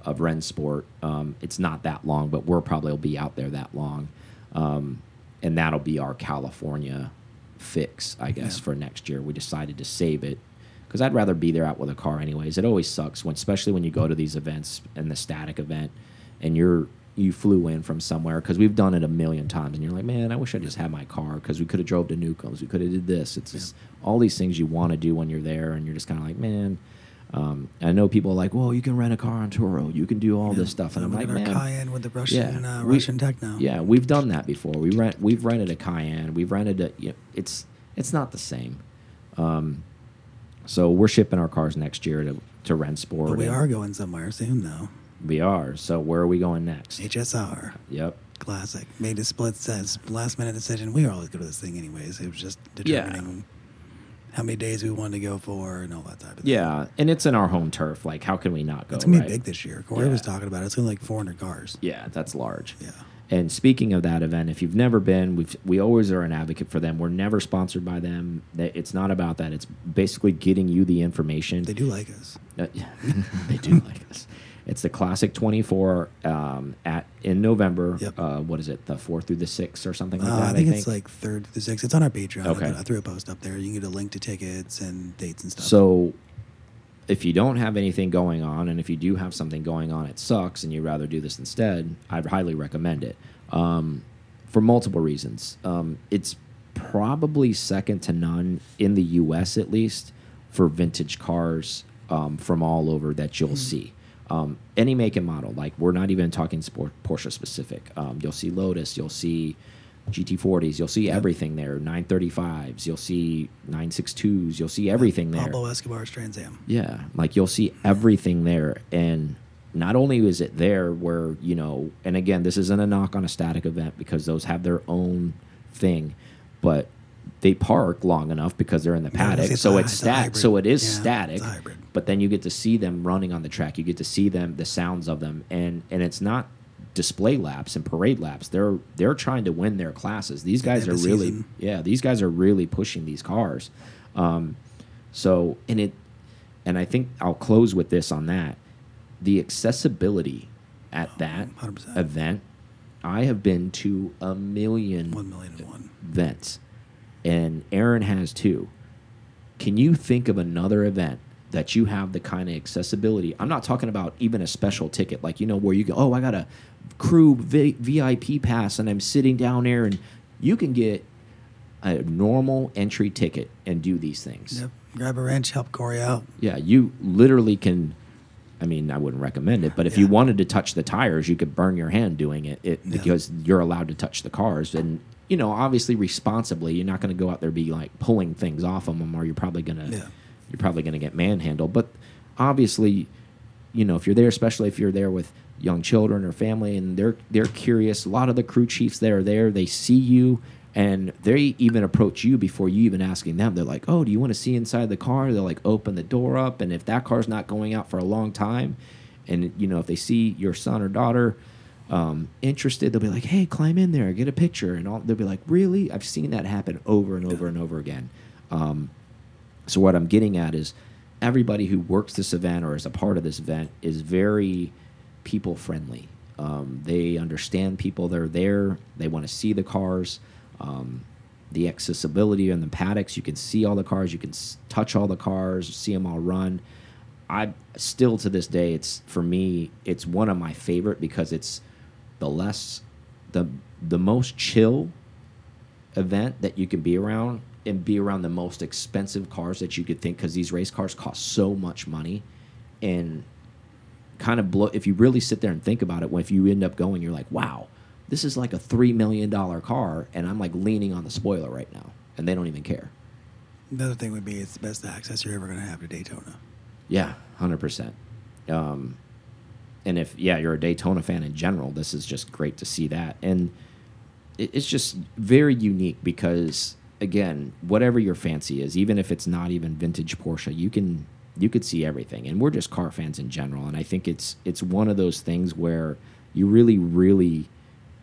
of Rennsport. Um, it's not that long, but we're probably will be out there that long, um, and that'll be our California fix, I guess, Yeah. for next year. We decided to save it because I'd rather be there out with a car anyways. It always sucks when, especially when you go to these events and the static event, and you're you flew in from somewhere because we've done it a million times, and you're like, man, I wish I just had my car because we could have drove to Newcombs, we could have did this. It's just all these things you want to do when you're there, and you're just kind of like, man. Um, I know people are like, well, you can rent a car on Turo, you can do all this stuff, and I'm like, man, Cayenne with the Russian, uh, we- Russian techno. yeah, we've done that before. We rent, we've rented a Cayenne, we've rented a. You know, it's it's not the same. Um, so we're shipping our cars next year to to Rennsport. But we are going somewhere soon though. We are. So where are we going next? HSR. Yep. Classic. Made a split says last minute decision. We were always go to this thing anyways. It was just Yeah. How many days we wanted to go for and all that type of thing. Yeah, and it's in our home turf. Like, how can we not go? It's gonna be big this year. Corey was talking about it. It's gonna be like 400 cars. Yeah, that's large. Yeah. And speaking of that event, if you've never been, we've we always are an advocate for them. We're never sponsored by them. It's not about that. It's basically getting you the information. They do like us. Uh, they do like us. It's the Classic 24 um, at in November. Yep. Uh, what is it? The fourth through the sixth or something like Uh, that. I, think it's like third through the sixth. It's on our Patreon. I Okay. I threw a post up there. You can get a link to tickets and dates and stuff. So, if you don't have anything going on, and if you do have something going on, it sucks, and you'd rather do this instead, I'd highly recommend it um, for multiple reasons. Um, it's probably second to none in the U.S. at least for vintage cars um, from all over that you'll see. Um, any make and model, like we're not even talking sport Porsche specific. Um, you'll see Lotus, you'll see GT40s, you'll see everything there. 935s, you'll see 962s, you'll see everything there. Pablo Escobar's Trans Am. Yeah, like you'll see everything there, and not only is it there where you know, and again, this isn't a knock on a static event because those have their own thing, but they park long enough because they're in the paddock, it's so it's stat, so it is Yeah, static. But then you get to see them running on the track. You get to see them, the sounds of them, and and it's not display laps and parade laps. They're they're trying to win their classes. These guys are really season. yeah. These guys are really pushing these cars. Um, so and it and I think I'll close with this on that. The accessibility at that 100%. event, I have been to a million One million and one. events, and Aaron has too. Can you think of another event that you have the kind of accessibility? I'm not talking about even a special ticket, like you know where you go. Oh, I got a crew v VIP pass, and I'm sitting down there, and you can get a normal entry ticket and do these things. Yep. Grab a wrench, help Corey out. Yeah, you literally can. I mean, I wouldn't recommend it, but if you wanted to touch the tires, you could burn your hand doing it, it Yeah. because you're allowed to touch the cars. And you know, obviously, responsibly, you're not going to go out there be like pulling things off of them, or you're probably gonna Yeah. You're probably gonna get manhandled. But obviously, you know, if you're there, especially if you're there with young children or family, and they're they're curious. A lot of the crew chiefs that are there, they see you, and they even approach you before you even asking them. They're like, "Oh, do you want to see inside the car?" They'll like open the door up, and if that car's not going out for a long time, and you know if they see your son or daughter um, interested, they'll be like, "Hey, climb in there, get a picture," and all, they'll be like, "Really?" I've seen that happen over and over and over again. Um, so what I'm getting at is everybody who works this event or is a part of this event is very people friendly. Um, they understand people that are there. They want to see the cars. Um, the accessibility in the paddocks, you can see all the cars, you can touch all the cars, see them all run. I still to this day, it's for me, it's one of my favorite because it's the less, the the most chill event that you can be around and be around the most expensive cars that you could think because these race cars cost so much money. And kind of blow if you really sit there and think about it when if you end up going you're like wow this is like a three million dollar car and i'm like leaning on the spoiler right now and they don't even care. The other thing would be it's the best access you're ever going to have to daytona. Yeah 100% um, and if yeah you're a daytona fan in general this is just great to see that. And it's just very unique because again, whatever your fancy is, even if it's not even vintage Porsche, you can you could see everything. And we're just car fans in general, and I think it's it's one of those things where you really really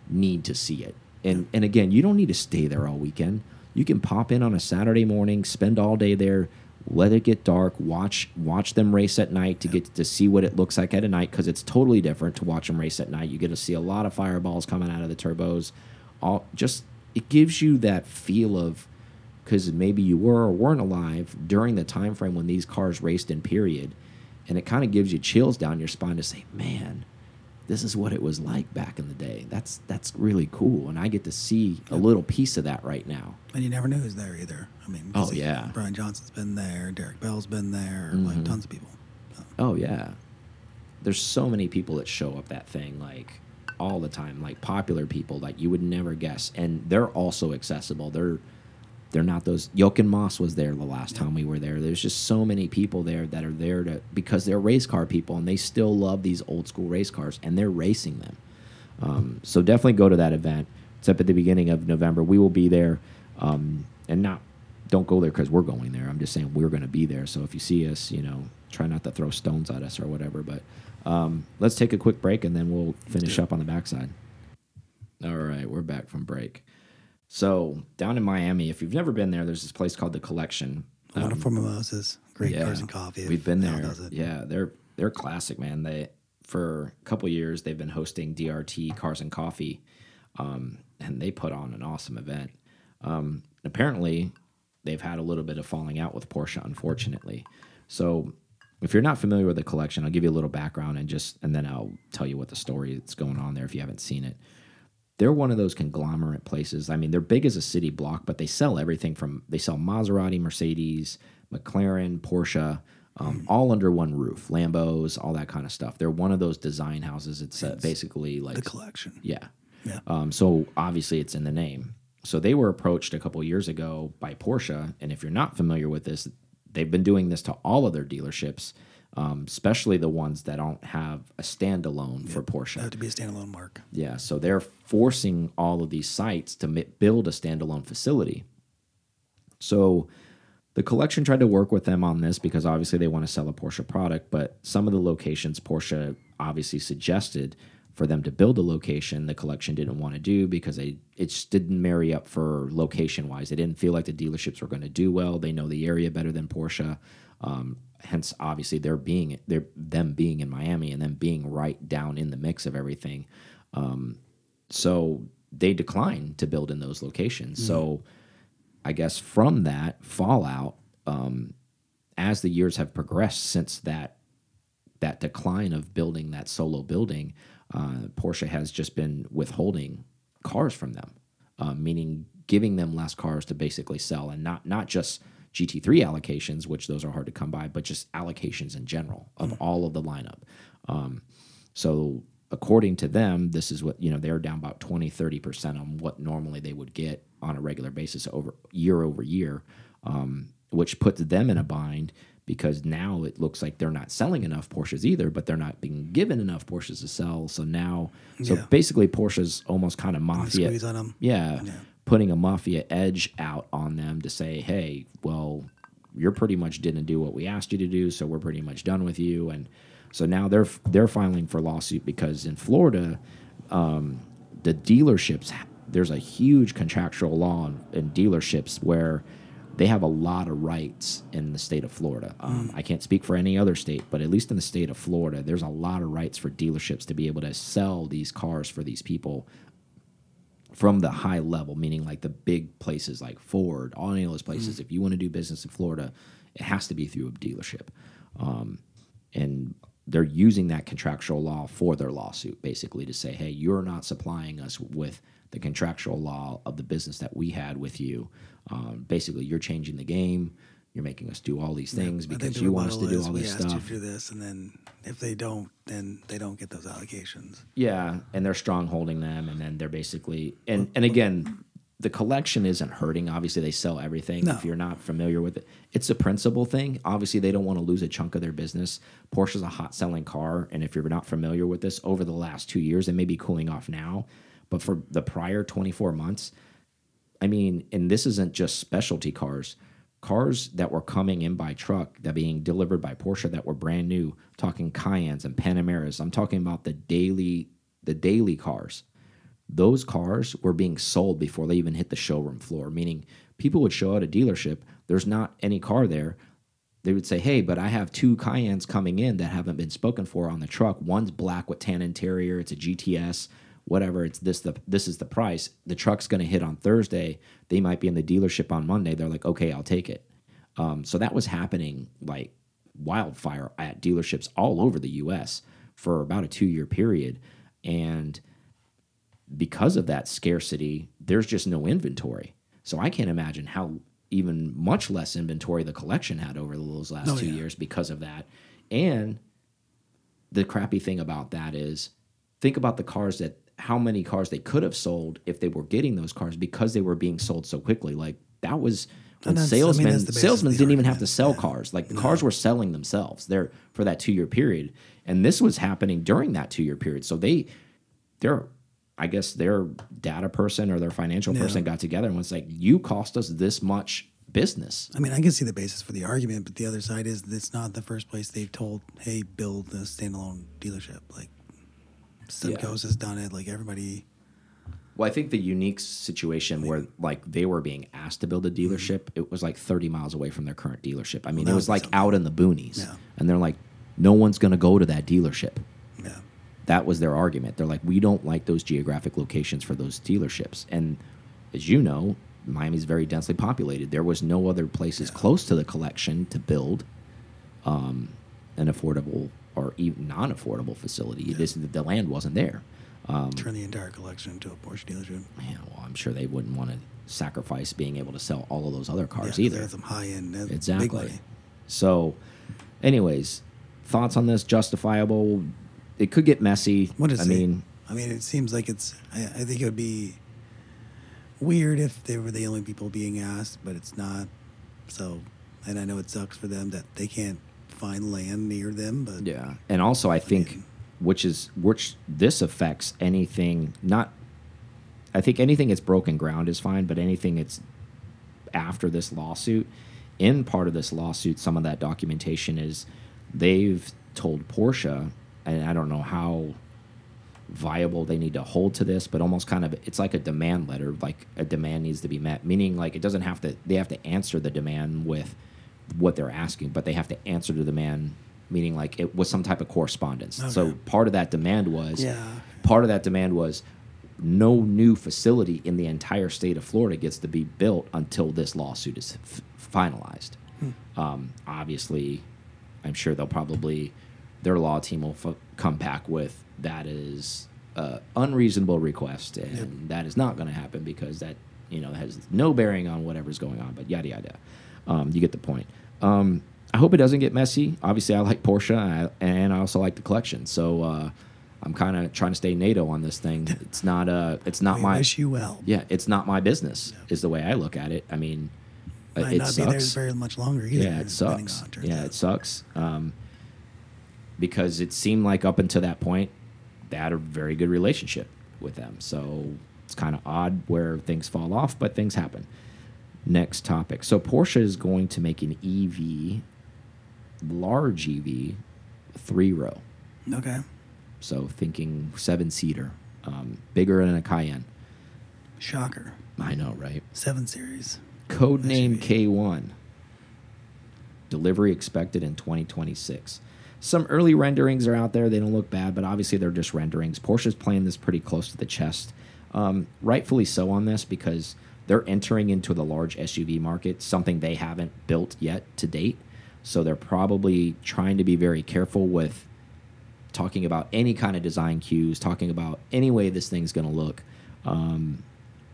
need to see it. And and again, you don't need to stay there all weekend. You can pop in on a Saturday morning, spend all day there, let it get dark, watch watch them race at night to get to see what it looks like at a night because it's totally different to watch them race at night. You get to see a lot of fireballs coming out of the turbos. All just it gives you that feel of because maybe you were or weren't alive during the time frame when these cars raced in period and it kind of gives you chills down your spine to say man this is what it was like back in the day. That's that's really cool and i get to see a little piece of that right now. And you never knew who's there either. I mean oh yeah. Brian johnson's been there derek bell's been there mm -hmm. like mm-hmm. tons of people. Oh yeah. There's so many people that show up that thing like all the time, like popular people like you would never guess, and they're also accessible. They're they're not those. Jochen Mass was there the last time we were there. There's just so many people there that are there to because they're race car people and they still love these old school race cars and they're racing them. Um, so definitely go to that event. It's up at the beginning of November. We will be there, um, and not don't go there because we're going there. I'm just saying we're going to be there. So if you see us, you know, try not to throw stones at us or whatever. But um, let's take a quick break and then we'll finish up on the backside. All right, we're back from break. So down in Miami, if you've never been there, there's this place called the Collection. Wonderful um, mimosas, great yeah, cars and coffee. We've been there. Yeah, they're they're classic, man. They for a couple years they've been hosting DRT Cars and Coffee, um, and they put on an awesome event. Um, apparently, they've had a little bit of falling out with Porsche, unfortunately. So if you're not familiar with the collection, I'll give you a little background and just and then I'll tell you what the story that's going on there if you haven't seen it. They're one of those conglomerate places. I mean, they're big as a city block, but they sell everything from they sell Maserati, Mercedes, McLaren, Porsche, um, all under one roof. Lambos, all that kind of stuff. They're one of those design houses. It's uh, basically like the collection. Yeah. Yeah. Um, so obviously, it's in the name. So they were approached a couple years ago by Porsche, and if you're not familiar with this, they've been doing this to all of their dealerships, um, especially the ones that don't have a standalone yep, for Porsche. Have to be a standalone mark. Yeah, so they're forcing all of these sites to build a standalone facility. So the collection tried to work with them on this because obviously they want to sell a Porsche product, but some of the locations Porsche obviously suggested for them to build a location the collection didn't want to do because they it just didn't marry up for location wise they didn't feel like the dealerships were going to do well. They know the area better than porsche. Um, hence obviously they're being they're them being in miami and them being right down in the mix of everything. Um, so they declined to build in those locations. Mm -hmm. so i guess from that fallout um, as the years have progressed since that that decline of building that solo building uh, Porsche has just been withholding cars from them, uh, meaning giving them less cars to basically sell, and not not just GT3 allocations, which those are hard to come by, but just allocations in general of mm. all of the lineup. Um, so according to them, this is what you know they're down about 20, 30 percent on what normally they would get on a regular basis over year over year, um, which puts them in a bind because now it looks like they're not selling enough Porsches either, but they're not being given enough Porsches to sell. So now, so Yeah. basically, Porsche's almost kind of mafia. Squeeze on 'em. Yeah, Yeah. putting a mafia edge out on them to say, hey, well, you're pretty much didn't do what we asked you to do, so we're pretty much done with you. And so now they're they're filing for lawsuit because in Florida, um, the dealerships there's a huge contractual law in, in dealerships where they have a lot of rights in the state of Florida. Um, I can't speak for any other state, but at least in the state of Florida, there's a lot of rights for dealerships to be able to sell these cars for these people from the high level, meaning like the big places like Ford, all any of those places. If you want to do business in Florida, it has to be through a dealership. Um, and they're using that contractual law for their lawsuit, basically to say, hey, you're not supplying us with the contractual law of the business that we had with you. Um, basically, you're changing the game. You're making us do all these things because you want us to do is, all we this asked you stuff. to do this, and then if they don't, then they don't get those allocations. Yeah, and they're strong holding them, and then they're basically and and again, the collection isn't hurting. Obviously, they sell everything. No. If you're not familiar with it, it's a principal thing. Obviously, they don't want to lose a chunk of their business. Porsche's a hot selling car, and if you're not familiar with this, over the last two years, it may be cooling off now, but for the prior 24 months, I mean, and this isn't just specialty cars. Cars that were coming in by truck that being delivered by Porsche that were brand new, talking Cayennes and Panameras. I'm talking about the daily the daily cars. Those cars were being sold before they even hit the showroom floor, meaning people would show at a dealership, there's not any car there. They would say, "Hey, but I have two Cayennes coming in that haven't been spoken for on the truck. One's black with tan interior, it's a GTS whatever it's this the this is the price. The truck's going to hit on thursday. They might be in the dealership on monday. They're like okay i'll take it. Um, so that was happening like wildfire at dealerships all over the us for about a two year period. And because of that scarcity there's just no inventory. So i can't imagine how even much less inventory the collection had over those last Oh, two yeah. years because of that. And the crappy thing about that is think about the cars that how many cars they could have sold if they were getting those cars because they were being sold so quickly. Like that was when that's- I mean, salesmen the salesmen didn't even have to sell Yeah. cars. Like the cars were selling themselves there for that two year period. And this was happening during that two year period. So they they're I guess their data person or their financial person got together and was like, You cost us this much business. I mean, I can see the basis for the argument, but the other side is it's not the first place they've told, "Hey, build a standalone dealership." Like Simcoe's has done it. Like everybody, Well, I think the unique situation where like they were being asked to build a dealership, it was like 30 miles away from their current dealership. I mean, that it was like something. out in the boonies. Yeah. And they're like, no one's going to go to that dealership. yeah, That was their argument. They're like, we don't like those geographic locations for those dealerships. And as you know, Miami's very densely populated. There was no other places close to the collection to build um, an affordable or even non-affordable facility. This the land wasn't there. Um, turn the entire collection into a Porsche dealership. yeah, well, I'm sure they wouldn't want to sacrifice being able to sell all of those other Yeah, either. Some high end, Exactly. So, anyways, thoughts on this? Justifiable? It could get messy. What is I it? mean, I mean, it seems like it's. I, I think it would be weird if they were the only people being asked, but it's not. So, and I know it sucks for them that they can't find land near them, but yeah. And also, I think, mean- which is which this affects anything. Not, I think anything that's broken ground is fine, but anything that's after this lawsuit, in part of this lawsuit, some of that documentation is they've told Porsche, and I don't know how viable they need to hold to this, but almost kind of it's like a demand letter, like a demand needs to be met, meaning like it doesn't have to they have to answer the demand with what they're asking, but they have to answer to the man, meaning like it was some type of correspondence. So part of that demand was Yeah. part of that demand was no new facility in the entire state of Florida gets to be built until this lawsuit is f finalized. Um, obviously, I'm sure they'll probably their law team will f come back with that is a unreasonable request, and that is not going to happen because that you know has no bearing on whatever's going on. But yada yada, um, you get the point. Um, I hope it doesn't get messy. Obviously, I like Porsche, and I, and I also like the collection. So uh, I'm kind of trying to stay NATO on this thing. It's not uh, it's not we my wish you well. yeah, it's not my business. Is the way I look at it. I mean, Might it not be there sucks. very much longer either. Yeah, it sucks. on how it turns Yeah, out. it sucks. Um, because it seemed like up until that point, they had a very good relationship with them. So it's kind of odd where things fall off, but things happen. Next topic. So Porsche is going to make an EV, large EV, three row. Okay. So thinking seven seater, um, bigger than a Cayenne. Shocker. I know, right? Seven series. Codename SUV. K1. Delivery expected in 2026. Some early renderings are out there. They don't look bad, but obviously they're just renderings. Porsche's playing this pretty close to the chest. Um, rightfully so on this because they're entering into the large SUV market, something they haven't built yet to date. So they're probably trying to be very careful with talking about any kind of design cues, talking about any way this thing's going to look. Um,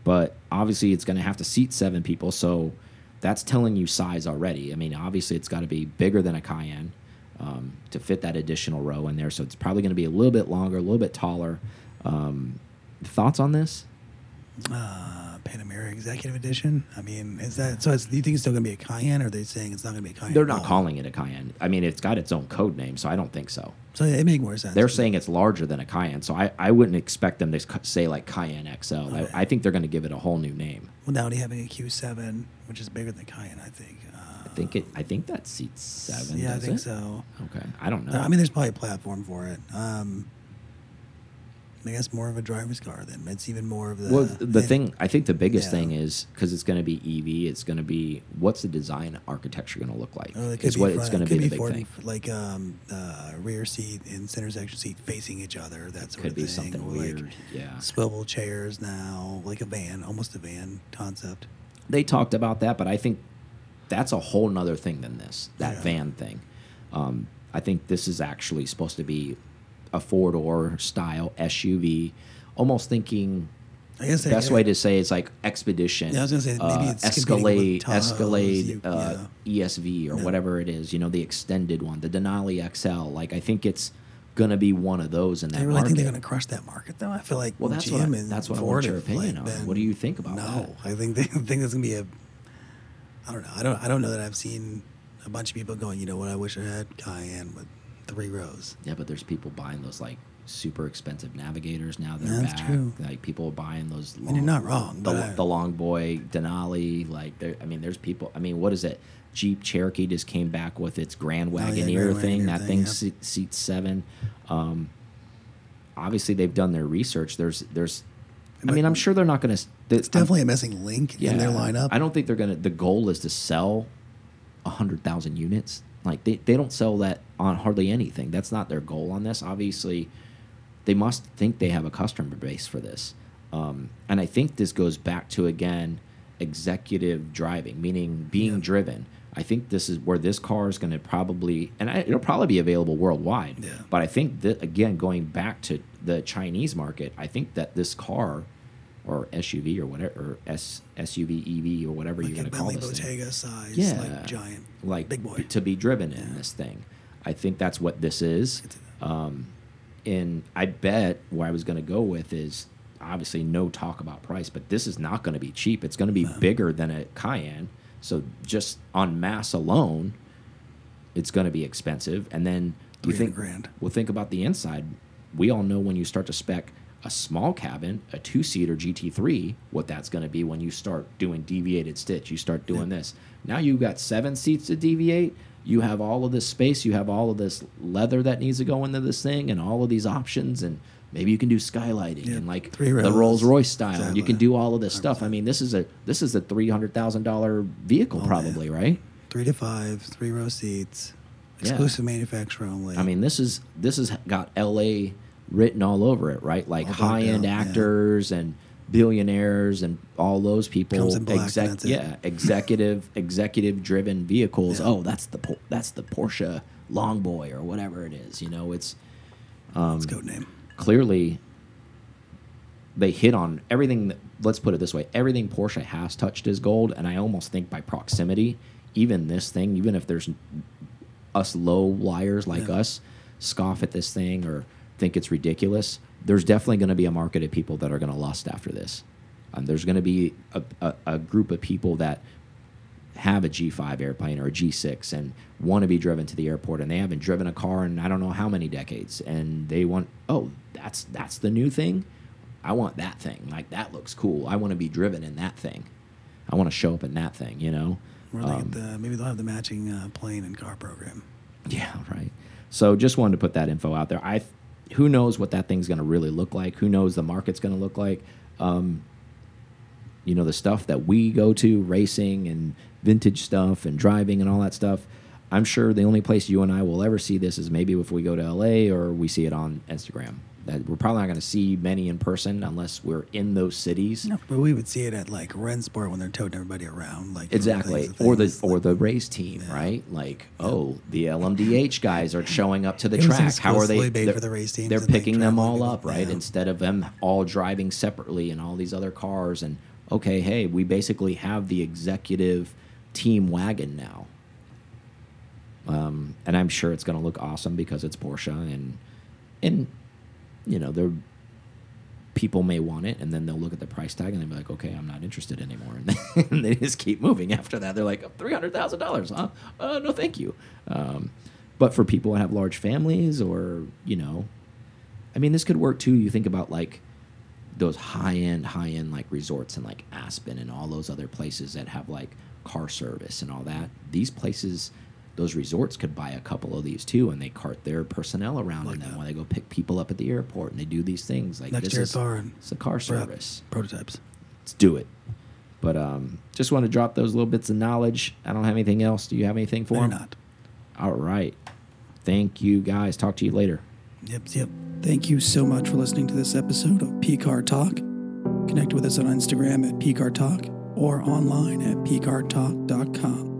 but obviously, it's going to have to seat seven people. So that's telling you size already. I mean, obviously, it's got to be bigger than a Cayenne um, to fit that additional row in there. So it's probably going to be a little bit longer, a little bit taller. Um, thoughts on this? Uh, Panamera Executive Edition. I mean, is that so? It's, do you think it's still going to be a Cayenne, or are they saying it's not going to be a Cayenne? They're not calling it a Cayenne. I mean, it's got its own code name, so I don't think so. So it make more sense. They're saying it's larger than a Cayenne, so I, I wouldn't expect them to say like Cayenne XL. Okay. I, I think they're going to give it a whole new name. Well, now you're having a Q7, which is bigger than Cayenne, I think. Uh, I think it. I think that seats seven. Yeah, I think it? so. Okay, I don't know. I mean, there's probably a platform for it. Um, I guess more of a driver's car then. It's even more of the. well, the and- thing I think the biggest Yeah. thing is because it's going to be EV. It's going to be what's the design architecture going to look like? Oh, it is what front, it's going to be be the big thing. like um, uh, rear seat and center section seat facing each other. That sort Could of be thing. something or like weird. yeah, Swivel chairs now, like a van, almost a van concept. they talked about that, but I think that's a whole nother thing than this. That Yeah. van thing. Um, I think this is actually supposed to be a four door style SUV. Almost thinking I guess best way to say it's like expedition. Yeah, I was gonna say, maybe uh, it's Escalade, Escalade, uh, ESV or Yeah. whatever it is. You know, the extended one, the Denali XL. Like I think it's gonna be one of those in that I really market. think they're going to crush that market, though. I feel like Well, that's GM what I- and that's what I Ford want your opinion like, on. What do you think about no, that? I think they think there's going to be a. I don't know. I don't. I don't know that I've seen a bunch of people going. You know what? I wish I had Cayenne with three rows. Yeah, but there's people buying those like super expensive navigators now. That are That's back. true. Like people buying those. Long, mean, you're not wrong, The, I- the long boy Denali, like there. I mean, there's people. I mean, what is it? Jeep Cherokee just came back with its Grand Oh, yeah, Wagoneer Grand thing. Wagoneer that thing, thing yeah. se- seats seven. Um, obviously, they've done their research. There's, there's. I mean, I'm sure they're not going to. It's definitely a missing link in their lineup. I don't think they're gonna. The goal is to sell hundred thousand units. Like they, they don't sell that on hardly anything. That's not their goal on this. Obviously, they must think they have a customer base for this. Um, and I think this goes back to again executive driving, meaning being Yeah. driven. I think this is where this car is going to probably, and I, it'll probably be available worldwide. Yeah. But I think that again, going back to the Chinese market, I think that this car, or SUV or whatever, or S, SUV EV or whatever like you're going to call this thing, Bottega size, Yeah. like giant, like big boy. to be driven in Yeah. this thing. I think that's what this is. Um, and I bet where I was going to go with is obviously no talk about price, but this is not going to be cheap. It's going to be No. bigger than a Cayenne. So just on mass alone, it's going to be expensive. And then you think, grand. well, think about the inside. We all know when you start to spec a small cabin, a two seater GT3, what that's going to be when you start doing deviated stitch. You start doing this. Now you've got seven seats to deviate. You have all of this space. You have all of this leather that needs to go into this thing, and all of these options. And maybe you can do skylighting Yeah, and like three the. Rolls Royce style. And you can do all of this stuff. I mean, this is a this is a three hundred thousand dollar vehicle, Oh, probably, right? Three to five, three row seats, Yeah. exclusive manufacturer only. I mean, this is this has got L.A. written all over it, right? Like high end yeah. actors and billionaires and all those people. Comes in black, and that's it. yeah, executive executive driven vehicles. Yeah. Oh, that's the that's the Porsche Longboy or whatever it is. You know, it's um, Let's go name. clearly they hit on everything that, let's put it this way everything porsche has touched is gold and i almost think by proximity even this thing even if there's us low liars like Yeah. us scoff at this thing or think it's ridiculous there's definitely going to be a market of people that are going to lust after this um, there's going to be a, a, a group of people that have a G5 airplane or a G6 and want to be driven to the airport and they haven't driven a car in I don't know how many decades and they want oh that's that's the new thing I want that thing like that looks cool I want to be driven in that thing I want to show up in that thing you know they the, maybe they'll have the matching uh, plane and car program. yeah, right. So just wanted to put that info out there. I, who knows what that thing's going to really look like? Who knows the market's going to look like? Um, you know, the stuff that we go to, racing and vintage stuff and driving and all that stuff. I'm sure the only place you and I will ever see this is maybe if we go to LA or we see it on Instagram. That we're probably not going to see many in person unless we're in those cities. No, but we would see it at like Rennsport when they're toting everybody around, like Exactly, or the or the race team, right? Like, oh, the LMDH guys are showing up to the It track. How are they? they're- for the They're picking them all up, right? yeah. Instead of them all driving separately and all these other cars. And okay, hey, we basically have the executive team wagon now. Um, and I'm sure it's going to look awesome because it's Porsche and and you know they're people may want it and then they'll look at the price tag and they'll be like okay i'm not interested anymore. And they just keep moving after that. They're like $300000 huh? Uh, no thank you. Um, but for people that have large families or you know i mean this could work too. You think about like those high end high end like resorts in like aspen and all those other places that have like car service and all that. These places those resorts could buy a couple of these too and they cart their personnel around Like in them that. when they go pick people up at the airport and they do these things like Next this year is it's and it's a car service prototypes. let's do it but um just want to drop those little bits of knowledge i don't have anything else do you have anything for They're 'em? not. all right thank you guys talk to you later Yep, yep. Thank you so much for listening to this episode of PCAR Talk. Connect with us on Instagram at PCAR Talk or online at PCARTalk.com.